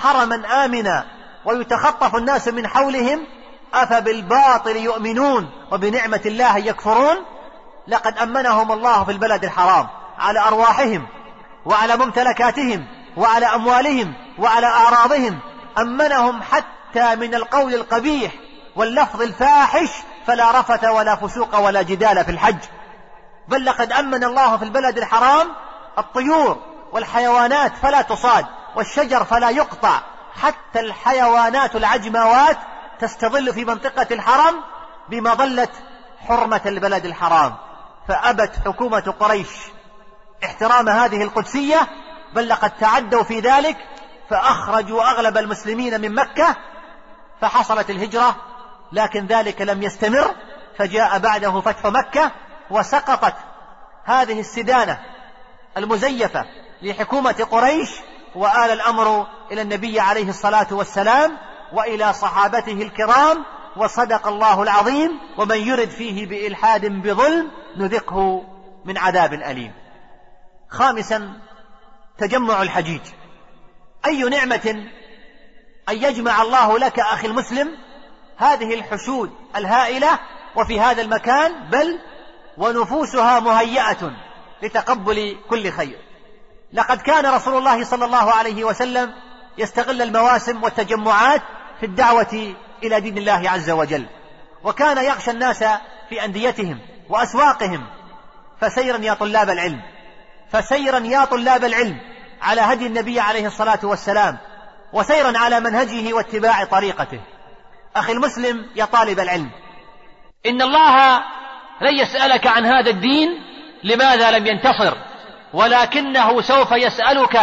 حرما آمنا ويتخطف الناس من حولهم أفبالباطل يؤمنون وبنعمة الله يكفرون؟ لقد أمنهم الله في البلد الحرام على أرواحهم وعلى ممتلكاتهم وعلى أموالهم وعلى أعراضهم. أمنهم حتى من القول القبيح واللفظ الفاحش فلا رفث ولا فسوق ولا جدال في الحج. بل لقد أمن الله في البلد الحرام الطيور والحيوانات فلا تصاد والشجر فلا يقطع. حتى الحيوانات العجماوات تستظل في منطقة الحرم بمظلة حرمة البلد الحرام. فأبت حكومة قريش احترام هذه القدسية بل لقد تعدوا في ذلك فأخرجوا أغلب المسلمين من مكة فحصلت الهجرة لكن ذلك لم يستمر فجاء بعده فتح مكة وسقطت هذه السدانة المزيفة لحكومة قريش وآل الأمر إلى النبي عليه الصلاة والسلام وإلى صحابته الكرام وصدق الله العظيم ومن يرد فيه بإلحاد بظلم نذقه من عذاب أليم. خامسا تجمع الحجيج. أي نعمة أن يجمع الله لك أخي المسلم هذه الحشود الهائلة وفي هذا المكان بل ونفوسها مهيئة لتقبل كل خير. لقد كان رسول الله صلى الله عليه وسلم يستغل المواسم والتجمعات في الدعوة إلى دين الله عز وجل وكان يغشى الناس في أنديتهم وأسواقهم فسيرا يا طلاب العلم فسيرا يا طلاب العلم على هدي النبي عليه الصلاة والسلام وسيرا على منهجه واتباع طريقته. أخي المسلم يا طالب العلم إن الله لن يسألك عن هذا الدين لماذا لم ينتصر؟ ولكنه سوف يسألك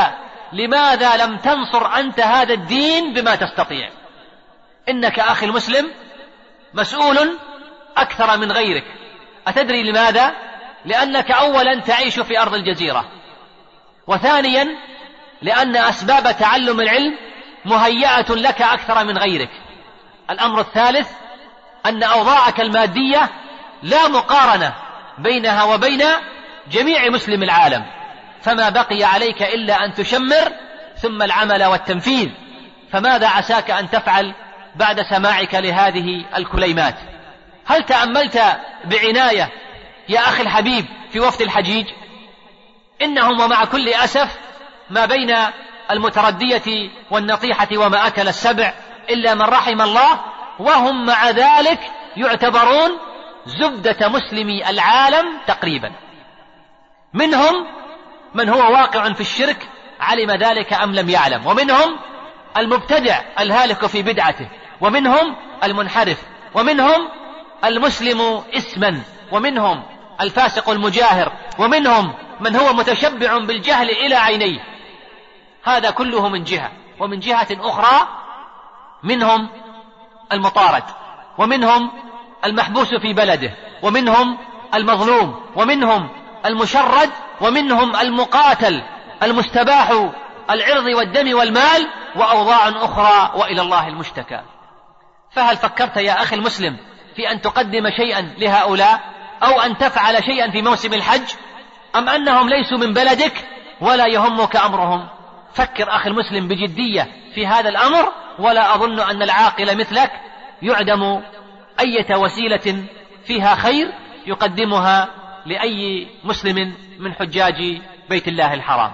لماذا لم تنصر أنت هذا الدين بما تستطيع. إنك أخي المسلم مسؤول أكثر من غيرك. أتدري لماذا؟ لأنك أولا تعيش في أرض الجزيرة. وثانيا لأن أسباب تعلم العلم مهيئة لك أكثر من غيرك. الأمر الثالث أن أوضاعك المادية لا مقارنة بينها وبين جميع مسلم العالم. فما بقي عليك إلا أن تشمر ثم العمل والتنفيذ. فماذا عساك أن تفعل بعد سماعك لهذه الكليمات؟ هل تأملت بعناية يا أخي الحبيب في وفد الحجيج؟ إنهم ومع كل أسف ما بين المتردية والنطيحة وما أكل السبع إلا من رحم الله وهم مع ذلك يعتبرون زبدة مسلمي العالم تقريبا. منهم من هو واقع في الشرك علم ذلك أم لم يعلم. ومنهم المبتدع الهالك في بدعته. ومنهم المنحرف. ومنهم المسلم اسما. ومنهم الفاسق المجاهر. ومنهم من هو متشبع بالجهل إلى عينيه. هذا كله من جهة. ومن جهة أخرى منهم المطارد. ومنهم المحبوس في بلده. ومنهم المظلوم. ومنهم المشرد ومنهم المقاتل المستباح العرض والدم والمال وأوضاع أخرى وإلى الله المشتكى. فهل فكرت يا أخي المسلم في أن تقدم شيئا لهؤلاء أو أن تفعل شيئا في موسم الحج؟ أم أنهم ليسوا من بلدك ولا يهمك أمرهم؟ فكر أخي المسلم بجدية في هذا الأمر ولا أظن أن العاقل مثلك يعدم أية وسيلة فيها خير يقدمها لأي مسلم من حجاج بيت الله الحرام.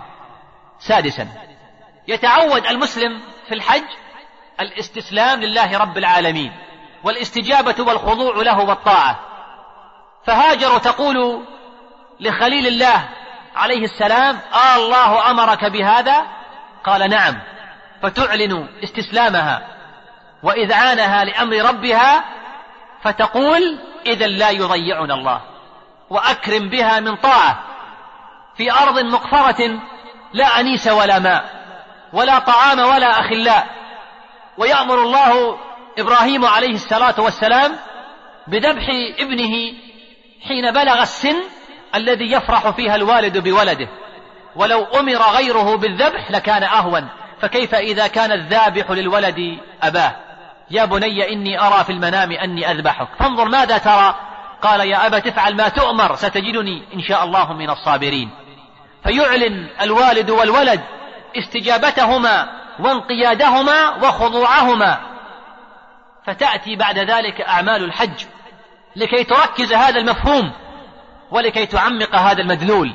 سادسا يتعود المسلم في الحج الاستسلام لله رب العالمين والاستجابة والخضوع له والطاعة. فهاجر تقول لخليل الله عليه السلام آه الله أمرك بهذا؟ قال نعم. فتعلن استسلامها وإذعانها لأمر ربها فتقول إذا لا يضيعنا الله. وأكرم بها من طاعة. في أرض مقفرة لا أنيس ولا ماء ولا طعام ولا أخلاء. ويأمر الله إبراهيم عليه الصلاة والسلام بذبح ابنه حين بلغ السن الذي يفرح فيها الوالد بولده. ولو أمر غيره بالذبح لكان أهون. فكيف إذا كان الذابح للولد أباه؟ يا بني إني أرى في المنام أني أذبحك. فانظر ماذا ترى. قال يا أبا تفعل ما تؤمر ستجدني إن شاء الله من الصابرين. فيعلن الوالد والولد استجابتهما وانقيادهما وخضوعهما. فتأتي بعد ذلك أعمال الحج لكي تركز هذا المفهوم ولكي تعمق هذا المدلول.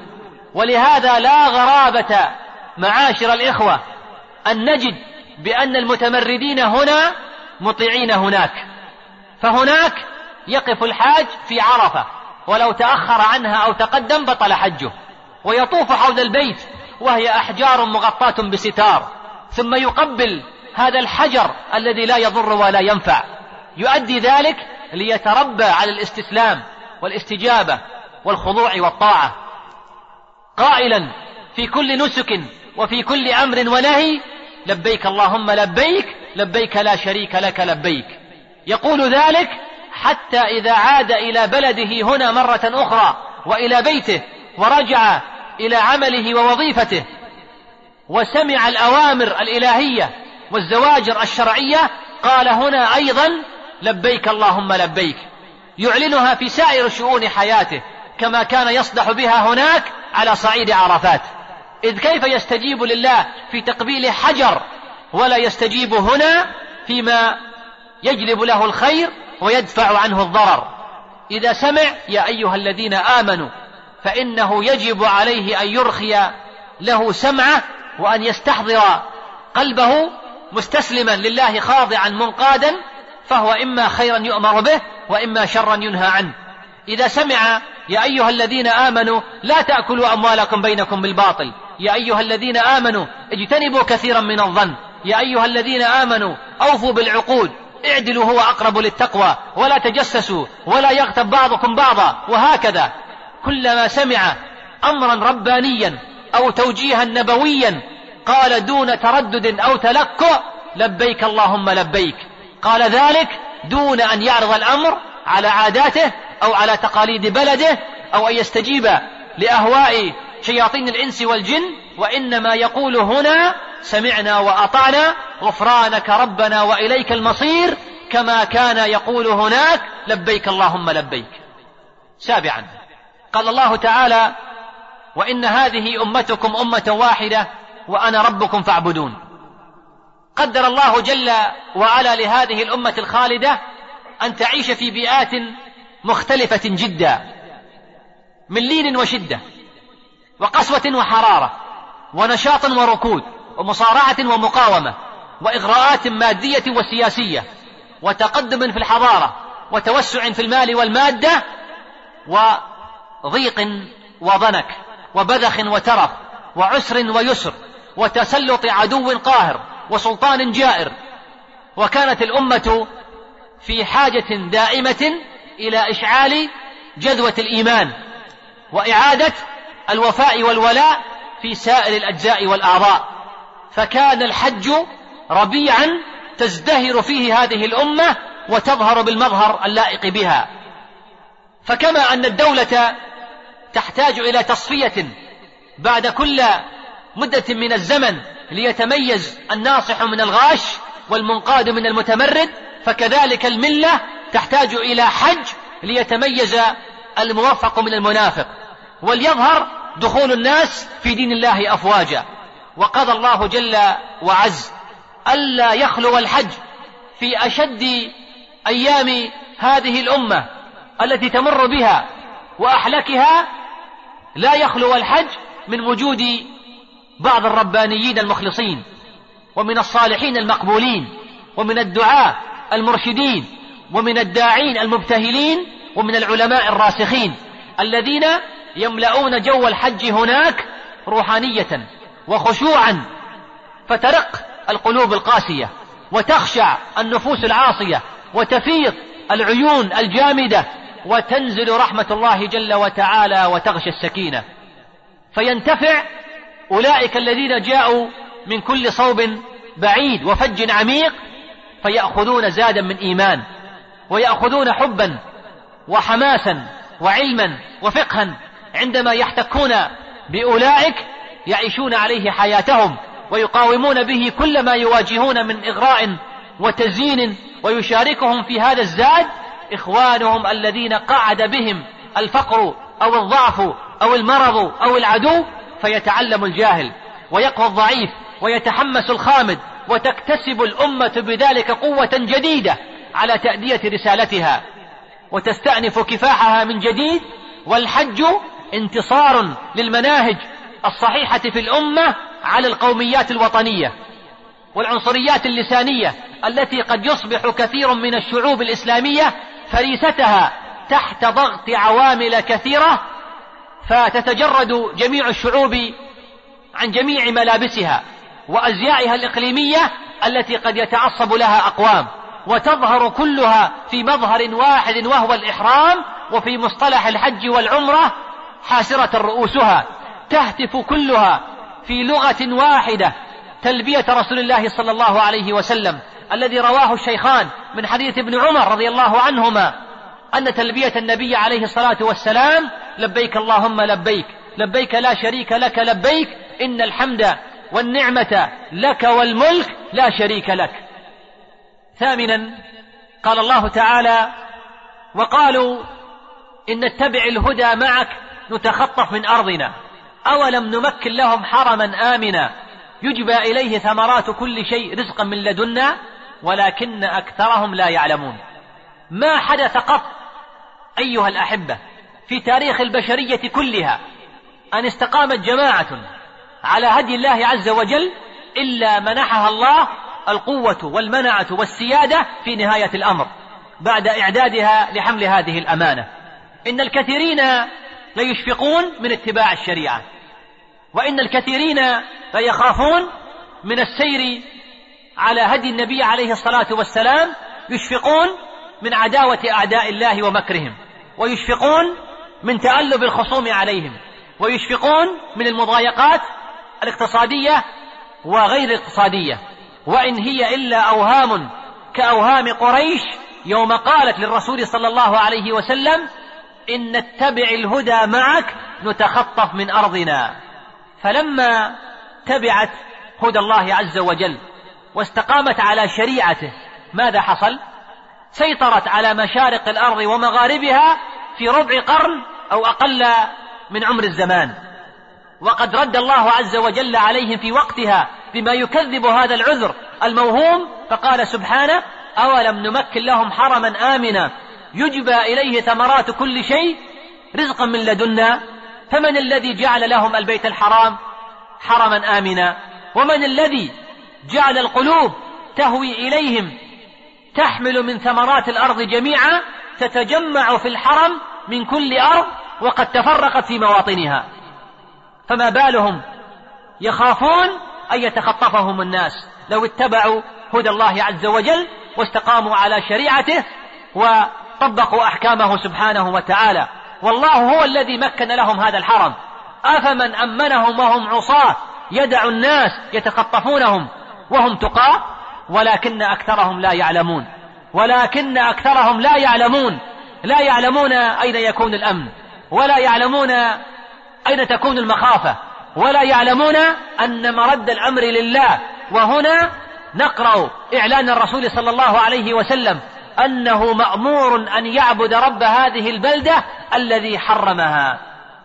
ولهذا لا غرابة معاشر الإخوة أن نجد بأن المتمردين هنا مطيعين هناك. فهناك يقف الحاج في عرفة ولو تأخر عنها أو تقدم بطل حجه ويطوف حول البيت وهي أحجار مغطاة بستار ثم يقبل هذا الحجر الذي لا يضر ولا ينفع. يؤدي ذلك ليتربى على الاستسلام والاستجابة والخضوع والطاعة. قائلا في كل نسك وفي كل أمر ونهي لبيك اللهم لبيك لبيك لا شريك لك لبيك. يقول ذلك حتى إذا عاد إلى بلده هنا مرة أخرى وإلى بيته ورجع إلى عمله ووظيفته وسمع الأوامر الإلهية والزواجر الشرعية قال هنا أيضا لبيك اللهم لبيك يعلنها في سائر شؤون حياته كما كان يصدح بها هناك على صعيد عرفات. إذ كيف يستجيب لله في تقبيل حجر ولا يستجيب هنا فيما يجلب له الخير ويدفع عنه الضرر. إذا سمع يا أيها الذين آمنوا فإنه يجب عليه أن يرخي له سمعه وأن يستحضر قلبه مستسلما لله خاضعا منقادا فهو إما خيرا يؤمر به وإما شرا ينهى عنه. إذا سمع يا أيها الذين آمنوا لا تأكلوا أموالكم بينكم بالباطل. يا أيها الذين آمنوا اجتنبوا كثيرا من الظن. يا أيها الذين آمنوا أوفوا بالعقود. اعدلوا هو أقرب للتقوى ولا تجسسوا ولا يغتب بعضكم بعضا وهكذا. كلما سمع أمرا ربانيا أو توجيها نبويا قال دون تردد أو تلكؤ لبيك اللهم لبيك. قال ذلك دون أن يعرض الأمر على عاداته أو على تقاليد بلده أو أن يستجيب لأهواء شياطين الإنس والجن وإنما يقول هنا سمعنا وأطعنا غفرانك ربنا وإليك المصير كما كان يقول هناك لبيك اللهم لبيك. سابعا. قال الله تعالى وإن هذه أمتكم أمة واحدة وأنا ربكم فاعبدون. قدر الله جل وعلا لهذه الأمة الخالدة أن تعيش في بيئات مختلفة جدا من لين وشدة وقسوة وحرارة. ونشاط وركود ومصارعة ومقاومة وإغراءات مادية وسياسية وتقدم في الحضارة وتوسع في المال والمادة وضيق وضنك وبذخ وترف وعسر ويسر وتسلط عدو قاهر وسلطان جائر وكانت الأمة في حاجة دائمة إلى إشعال جذوة الإيمان وإعادة الوفاء والولاء في سائر الأجزاء والأعضاء فكان الحج ربيعا تزدهر فيه هذه الأمة وتظهر بالمظهر اللائق بها. فكما أن الدولة تحتاج إلى تصفية بعد كل مدة من الزمن ليتميز الناصح من الغاش والمنقاد من المتمرد فكذلك الملة تحتاج إلى حج ليتميز الموفق من المنافق. وليظهر دخول الناس في دين الله أفواجا. وقضى الله جل وعز ألا يخلو الحج في أشد أيام هذه الأمة التي تمر بها وأحلكها لا يخلو الحج من وجود بعض الربانيين المخلصين ومن الصالحين المقبولين ومن الدعاة المرشدين ومن الداعين المبتهلين ومن العلماء الراسخين الذين يملؤون جو الحج هناك روحانية وخشوعا. فترق القلوب القاسية وتخشع النفوس العاصية وتفيض العيون الجامدة وتنزل رحمة الله جل وتعالى وتغشى السكينة. فينتفع أولئك الذين جاءوا من كل صوب بعيد وفج عميق فيأخذون زادا من إيمان ويأخذون حبا وحماسا وعلما وفقها. عندما يحتكون بأولئك يعيشون عليه حياتهم ويقاومون به كل ما يواجهون من إغراء وتزيين ويشاركهم في هذا الزاد إخوانهم الذين قعد بهم الفقر أو الضعف أو المرض أو العدو فيتعلم الجاهل ويقوى الضعيف ويتحمس الخامد وتكتسب الأمة بذلك قوة جديدة على تأدية رسالتها وتستأنف كفاحها من جديد والحج انتصار للمناهج الصحيحة في الأمة على القوميات الوطنية والعنصريات اللسانية التي قد يصبح كثير من الشعوب الإسلامية فريستها تحت ضغط عوامل كثيرة فتتجرد جميع الشعوب عن جميع ملابسها وأزيائها الإقليمية التي قد يتعصب لها أقوام وتظهر كلها في مظهر واحد وهو الإحرام وفي مصطلح الحج والعمرة حاسرة رؤوسها تهتف كلها في لغة واحدة تلبية رسول الله صلى الله عليه وسلم الذي رواه الشيخان من حديث ابن عمر رضي الله عنهما أن تلبية النبي عليه الصلاة والسلام لبيك اللهم لبيك لبيك لا شريك لك لبيك إن الحمد والنعمة لك والملك لا شريك لك. ثامنا قال الله تعالى وقالوا إن نتبع الهدى معك نتخطف من أرضنا. أولم نمكن لهم حرما آمنا. يجبى إليه ثمرات كل شيء رزقا من لدنا ولكن أكثرهم لا يعلمون. ما حدث قط أيها الأحبة في تاريخ البشرية كلها أن استقامت جماعة على هدي الله عز وجل إلا منحها الله القوة والمنعة والسيادة في نهاية الأمر بعد إعدادها لحمل هذه الأمانة. إن الكثيرين ليشفقون من اتباع الشريعة. وإن الكثيرين ليخافون من السير على هدي النبي عليه الصلاة والسلام يشفقون من عداوة أعداء الله ومكرهم ويشفقون من تألب الخصوم عليهم ويشفقون من المضايقات الاقتصادية وغير الاقتصادية. وإن هي إلا أوهام كأوهام قريش يوم قالت للرسول صلى الله عليه وسلم إن نتبع الهدى معك نتخطف من أرضنا. فلما تبعت هدى الله عز وجل واستقامت على شريعته ماذا حصل؟ سيطرت على مشارق الأرض ومغاربها في ربع قرن أو أقل من عمر الزمان. وقد رد الله عز وجل عليهم في وقتها بما يكذب هذا العذر الموهوم فقال سبحانه أولم نمكن لهم حرما آمنا يجبى إليه ثمرات كل شيء رزقا من لدنا فمن الذي جعل لهم البيت الحرام حرما آمنا؟ ومن الذي جعل القلوب تهوي إليهم تحمل من ثمرات الأرض جميعا تتجمع في الحرم من كل أرض وقد تفرقت في مواطنها. فما بالهم يخافون أن يتخطفهم الناس. لو اتبعوا هدى الله عز وجل واستقاموا على شريعته وطبقوا أحكامه سبحانه وتعالى. والله هو الذي مكن لهم هذا الحرم. أفمن أمنهم وهم عصاة يدع الناس يتخطفونهم وهم تقاة ولكن أكثرهم لا يعلمون. ولكن أكثرهم لا يعلمون. لا يعلمون أين يكون الأمن ولا يعلمون أين تكون المخافة ولا يعلمون أن مرد الأمر لله. وهنا نقرأ إعلان الرسول صلى الله عليه وسلم. أنه مأمور أن يعبد رب هذه البلدة الذي حرمها.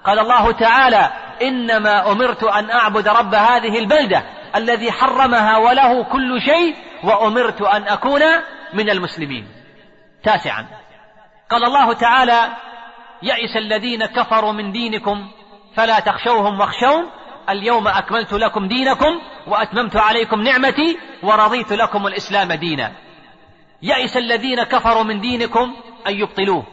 قال الله تعالى إنما أمرت أن أعبد رب هذه البلدة الذي حرمها وله كل شيء وأمرت أن أكون من المسلمين. تاسعا. قال الله تعالى يئس الذين كفروا من دينكم فلا تخشوهم واخشون. اليوم أكملت لكم دينكم وأتممت عليكم نعمتي ورضيت لكم الإسلام دينا. يئس الذين كفروا من دينكم أن يبطلوه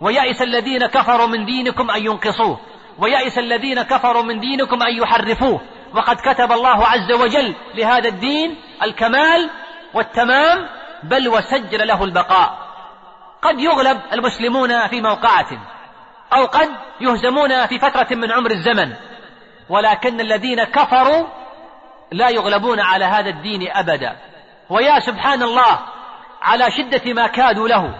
ويئس الذين كفروا من دينكم أن ينقصوه ويئس الذين كفروا من دينكم أن يحرفوه. وقد كتب الله عز وجل لهذا الدين الكمال والتمام بل وسجل له البقاء. قد يغلب المسلمون في موقعة أو قد يهزمون في فترة من عمر الزمن. ولكن الذين كفروا لا يغلبون على هذا الدين أبدا. ويا سبحان الله على شدة ما كادوا له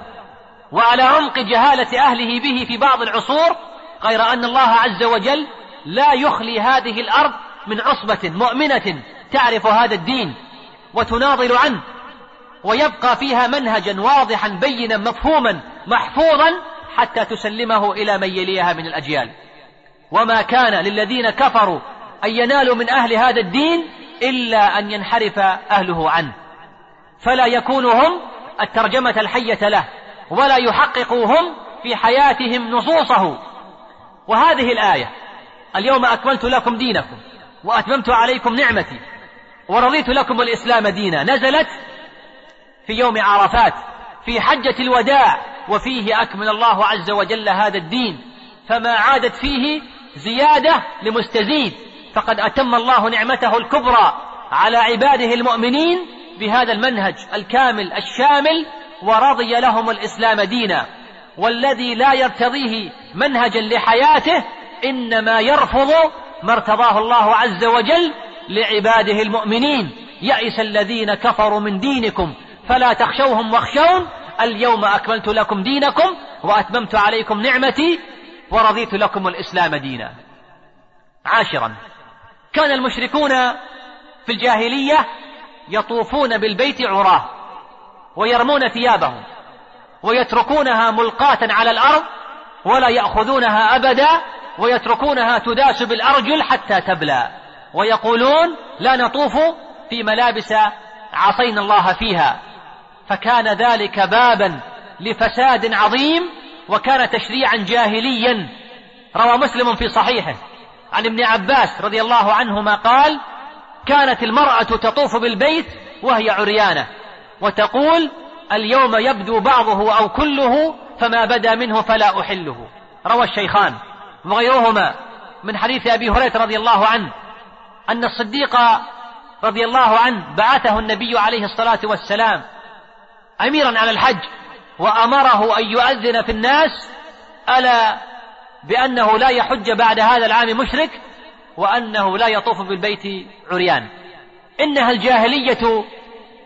وعلى عمق جهالة أهله به في بعض العصور غير أن الله عز وجل لا يخلي هذه الأرض من عصبة مؤمنة تعرف هذا الدين وتناضل عنه ويبقى فيها منهجا واضحا بينا مفهوما محفوظا حتى تسلمه إلى من يليها من الأجيال. وما كان للذين كفروا أن ينالوا من أهل هذا الدين إلا أن ينحرف أهله عنه. فلا يكونوا هم الترجمة الحية له ولا يحققوا هم في حياتهم نصوصه. وهذه الآية اليوم أكملت لكم دينكم وأتممت عليكم نعمتي ورضيت لكم الإسلام دينا. نزلت في يوم عرفات في حجة الوداع وفيه أكمل الله عز وجل هذا الدين. فما عادت فيه زيادة لمستزيد فقد أتم الله نعمته الكبرى على عباده المؤمنين بهذا المنهج الكامل الشامل ورضي لهم الإسلام دينا. والذي لا يرتضيه منهجا لحياته إنما يرفض ما ارتضاه الله عز وجل لعباده المؤمنين. يئس الذين كفروا من دينكم فلا تخشوهم واخشون. اليوم أكملت لكم دينكم وأتممت عليكم نعمتي ورضيت لكم الإسلام دينا. عاشرا. كان المشركون في الجاهلية يطوفون بالبيت عراه ويرمون ثيابهم ويتركونها ملقاة على الأرض ولا يأخذونها أبدا ويتركونها تداس بالأرجل حتى تبلى ويقولون لا نطوف في ملابس عصينا الله فيها فكان ذلك بابا لفساد عظيم وكان تشريعا جاهليا روى مسلم في صحيحه عن ابن عباس رضي الله عنهما قال كانت المرأة تطوف بالبيت وهي عريانة وتقول اليوم يبدو بعضه أو كله فما بدا منه فلا أحله. روى الشيخان وغيرهما من حديث أبي هريرة رضي الله عنه أن الصديق رضي الله عنه بعثه النبي عليه الصلاة والسلام أميرا على الحج وأمره أن يؤذن في الناس ألا بأنه لا يحج بعد هذا العام مشرك؟ وأنه لا يطوف بالبيت عريان. إنها الجاهلية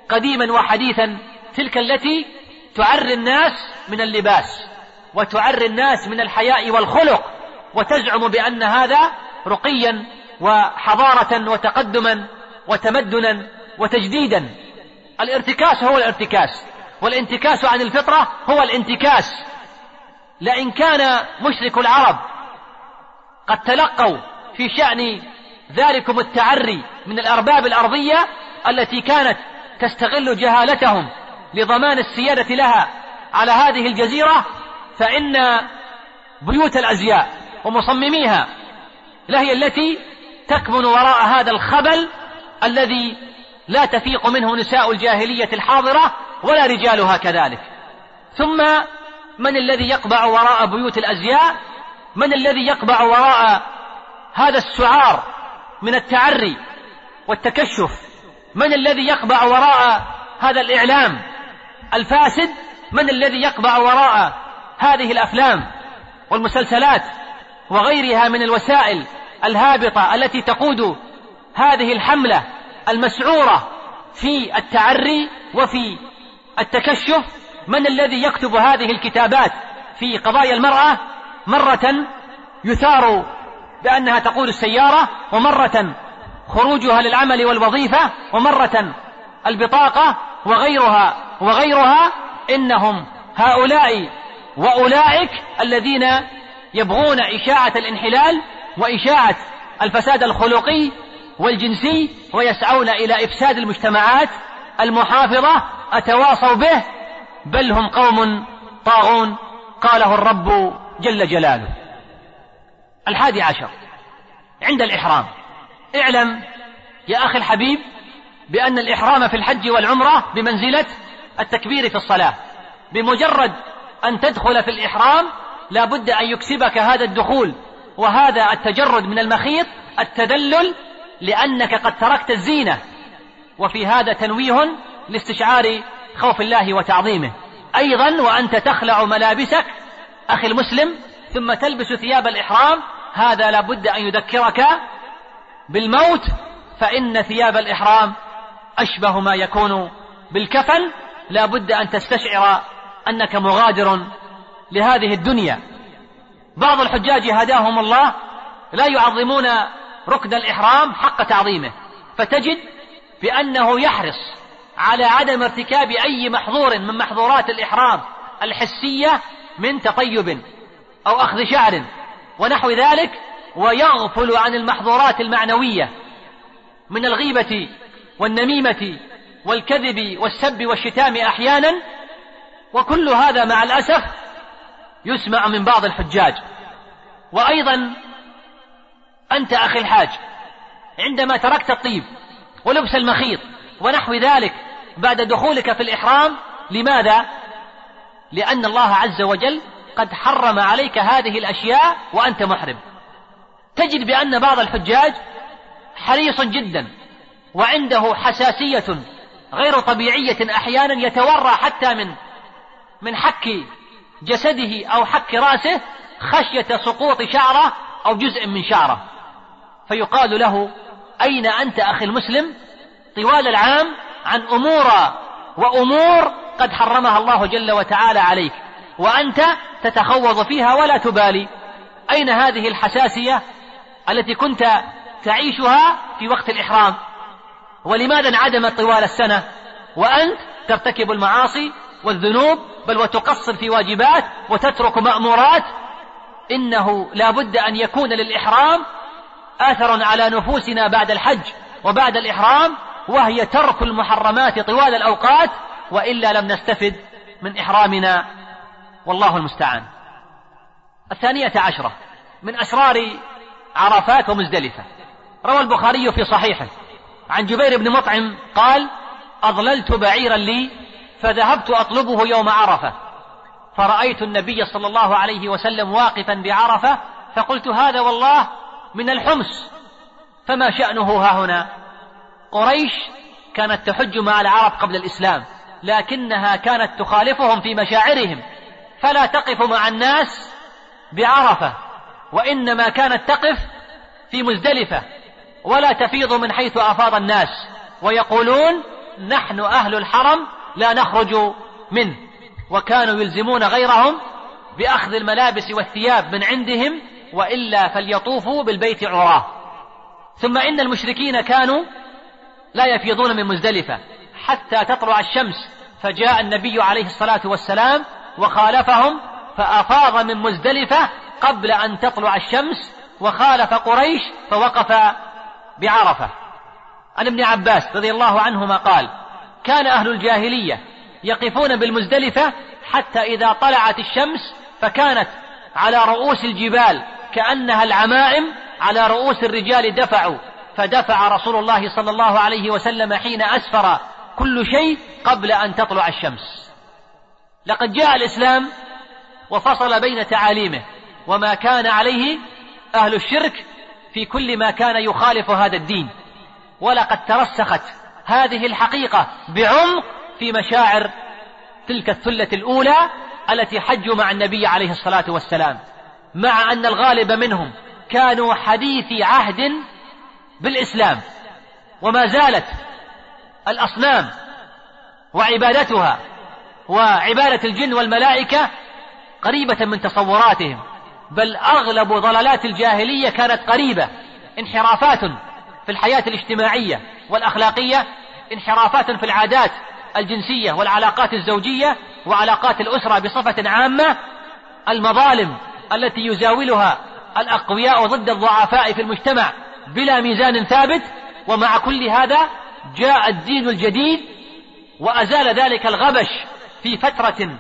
قديما وحديثا تلك التي تعري الناس من اللباس وتعري الناس من الحياء والخلق وتزعم بأن هذا رقيا وحضارة وتقدما وتمدنا وتجديدا. الارتكاس هو الارتكاس والانتكاس عن الفطرة هو الانتكاس. لئن كان مشرك العرب قد تلقوا في شأن ذلكم التعري من الأرباب الأرضية التي كانت تستغل جهالتهم لضمان السيادة لها على هذه الجزيرة فإن بيوت الأزياء ومصمميها لهي التي تكمن وراء هذا الخبل الذي لا تفيق منه نساء الجاهلية الحاضرة ولا رجالها كذلك. ثم من الذي يقبع وراء بيوت الأزياء؟ من الذي يقبع وراء هذا السعار من التعري والتكشف. من الذي يقبع وراء هذا الإعلام الفاسد؟ من الذي يقبع وراء هذه الأفلام والمسلسلات وغيرها من الوسائل الهابطة التي تقود هذه الحملة المسعورة في التعري وفي التكشف؟ من الذي يكتب هذه الكتابات في قضايا المرأة مرة يثار بأنها تقود السيارة ومرة خروجها للعمل والوظيفة ومرة البطاقة وغيرها وغيرها إنهم هؤلاء وأولئك الذين يبغون إشاعة الانحلال وإشاعة الفساد الخلقي والجنسي ويسعون إلى إفساد المجتمعات المحافظة أتواصوا به بل هم قوم طاغون قاله الرب جل جلاله. الحادي عشر عند الإحرام. اعلم يا أخي الحبيب بأن الإحرام في الحج والعمرة بمنزلة التكبير في الصلاة. بمجرد أن تدخل في الإحرام لا بد أن يكسبك هذا الدخول وهذا التجرد من المخيط التدلل لأنك قد تركت الزينة. وفي هذا تنويه لاستشعار خوف الله وتعظيمه. أيضا وأنت تخلع ملابسك أخي المسلم ثم تلبس ثياب الإحرام هذا لابد أن يذكرك بالموت فإن ثياب الإحرام أشبه ما يكون بالكفن لا بد أن تستشعر أنك مغادر لهذه الدنيا. بعض الحجاج هداهم الله لا يعظمون ركن الإحرام حق تعظيمه فتجد بأنه يحرص على عدم ارتكاب أي محظور من محظورات الإحرام الحسية من تطيب. أو أخذ شعر ونحو ذلك ويغفل عن المحظورات المعنوية من الغيبة والنميمة والكذب والسب والشتام أحيانا وكل هذا مع الأسف يسمع من بعض الحجاج وأيضا أنت أخي الحاج عندما تركت الطيب ولبس المخيط ونحو ذلك بعد دخولك في الإحرام لماذا؟ لأن الله عز وجل قد حرم عليك هذه الأشياء وأنت محرم. تجد بأن بعض الحجاج حريص جدا وعنده حساسية غير طبيعية أحيانا يتورى حتى من من حك جسده أو حك رأسه خشية سقوط شعره أو جزء من شعره. فيقال له أين أنت أخي المسلم؟ طوال العام عن أمور وأمور قد حرمها الله جل وتعالى عليك. وأنت تتخوض فيها ولا تبالي. أين هذه الحساسية التي كنت تعيشها في وقت الإحرام؟ ولماذا انعدمت طوال السنة؟ وأنت ترتكب المعاصي والذنوب بل وتقصر في واجبات وتترك مأمورات. إنه لا بد أن يكون للإحرام أثر على نفوسنا بعد الحج وبعد الإحرام وهي ترك المحرمات طوال الأوقات وإلا لم نستفد من إحرامنا. والله المستعان. الثانية عشرة. من أسرار عرفات ومزدلفة. روى البخاري في صحيحه. عن جبير بن مطعم قال أضللت بعيرا لي فذهبت أطلبه يوم عرفة. فرأيت النبي صلى الله عليه وسلم واقفا بعرفة فقلت هذا والله من الحمص. فما شأنه ها هنا؟ قريش كانت تحج مع العرب قبل الإسلام لكنها كانت تخالفهم في مشاعرهم. فلا تقف مع الناس بعرفة وإنما كانت تقف في مزدلفة ولا تفيض من حيث أفاض الناس ويقولون نحن أهل الحرم لا نخرج منه وكانوا يلزمون غيرهم بأخذ الملابس والثياب من عندهم وإلا فليطوفوا بالبيت عراه. ثم إن المشركين كانوا لا يفيضون من مزدلفة حتى تطلع الشمس فجاء النبي عليه الصلاة والسلام وخالفهم فأفاض من مزدلفة قبل أن تطلع الشمس وخالف قريش فوقف بعرفة. عن ابن عباس رضي الله عنهما قال كان أهل الجاهلية يقفون بالمزدلفة حتى إذا طلعت الشمس فكانت على رؤوس الجبال كأنها العمائم على رؤوس الرجال دفعوا فدفع رسول الله صلى الله عليه وسلم حين أسفر كل شيء قبل أن تطلع الشمس. لقد جاء الإسلام وفصل بين تعاليمه وما كان عليه أهل الشرك في كل ما كان يخالف هذا الدين. ولقد ترسخت هذه الحقيقة بعمق في مشاعر تلك الثلة الأولى التي حجوا مع النبي عليه الصلاة والسلام مع أن الغالب منهم كانوا حديثي عهد بالإسلام وما زالت الأصنام وعبادتها وعبادة الجن والملائكة قريبة من تصوراتهم بل أغلب ضلالات الجاهلية كانت قريبة انحرافات في الحياة الاجتماعية والأخلاقية انحرافات في العادات الجنسية والعلاقات الزوجية وعلاقات الأسرة بصفة عامة المظالم التي يزاولها الأقوياء ضد الضعفاء في المجتمع بلا ميزان ثابت ومع كل هذا جاء الدين الجديد وأزال ذلك الغبش في فترة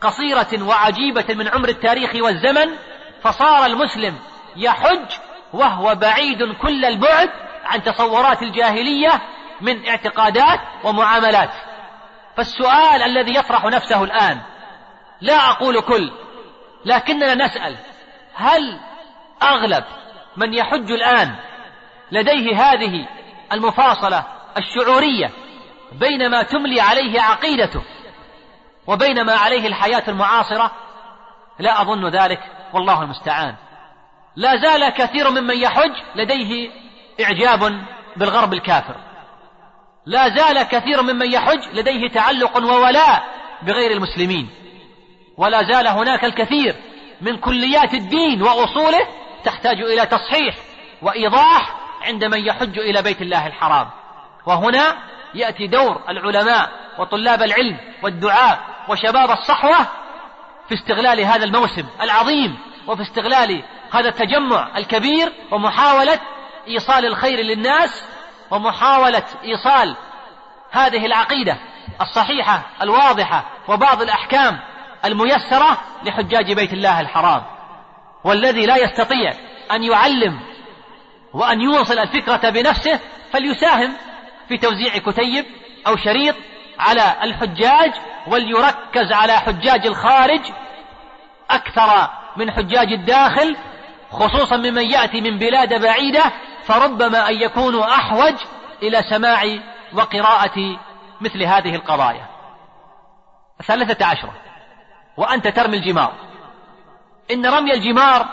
قصيرة وعجيبة من عمر التاريخ والزمن فصار المسلم يحج وهو بعيد كل البعد عن تصورات الجاهلية من اعتقادات ومعاملات. فالسؤال الذي يطرح نفسه الآن لا أقول كل لكننا نسأل هل أغلب من يحج الآن لديه هذه المفاصلة الشعورية بين ما تملي عليه عقيدته وبين ما عليه الحياة المعاصرة لا أظن ذلك والله المستعان. لا زال كثير ممن يحج لديه إعجاب بالغرب الكافر. لا زال كثير ممن يحج لديه تعلق وولاء بغير المسلمين. ولا زال هناك الكثير من كليات الدين وأصوله تحتاج إلى تصحيح وإيضاح عند من يحج إلى بيت الله الحرام. وهنا يأتي دور العلماء وطلاب العلم والدعاء وشباب الصحوة في استغلال هذا الموسم العظيم وفي استغلال هذا التجمع الكبير ومحاولة إيصال الخير للناس ومحاولة إيصال هذه العقيدة الصحيحة الواضحة وبعض الأحكام الميسرة لحجاج بيت الله الحرام والذي لا يستطيع أن يعلم وأن يوصل الفكرة بنفسه فليساهم في توزيع كتيب أو شريط على الحجاج وليركز على حجاج الخارج أكثر من حجاج الداخل خصوصا ممن يأتي من بلاد بعيدة فربما أن يكونوا أحوج إلى سماع وقراءة مثل هذه القضايا. الثالثة عشرة وأنت ترمي الجمار. إن رمي الجمار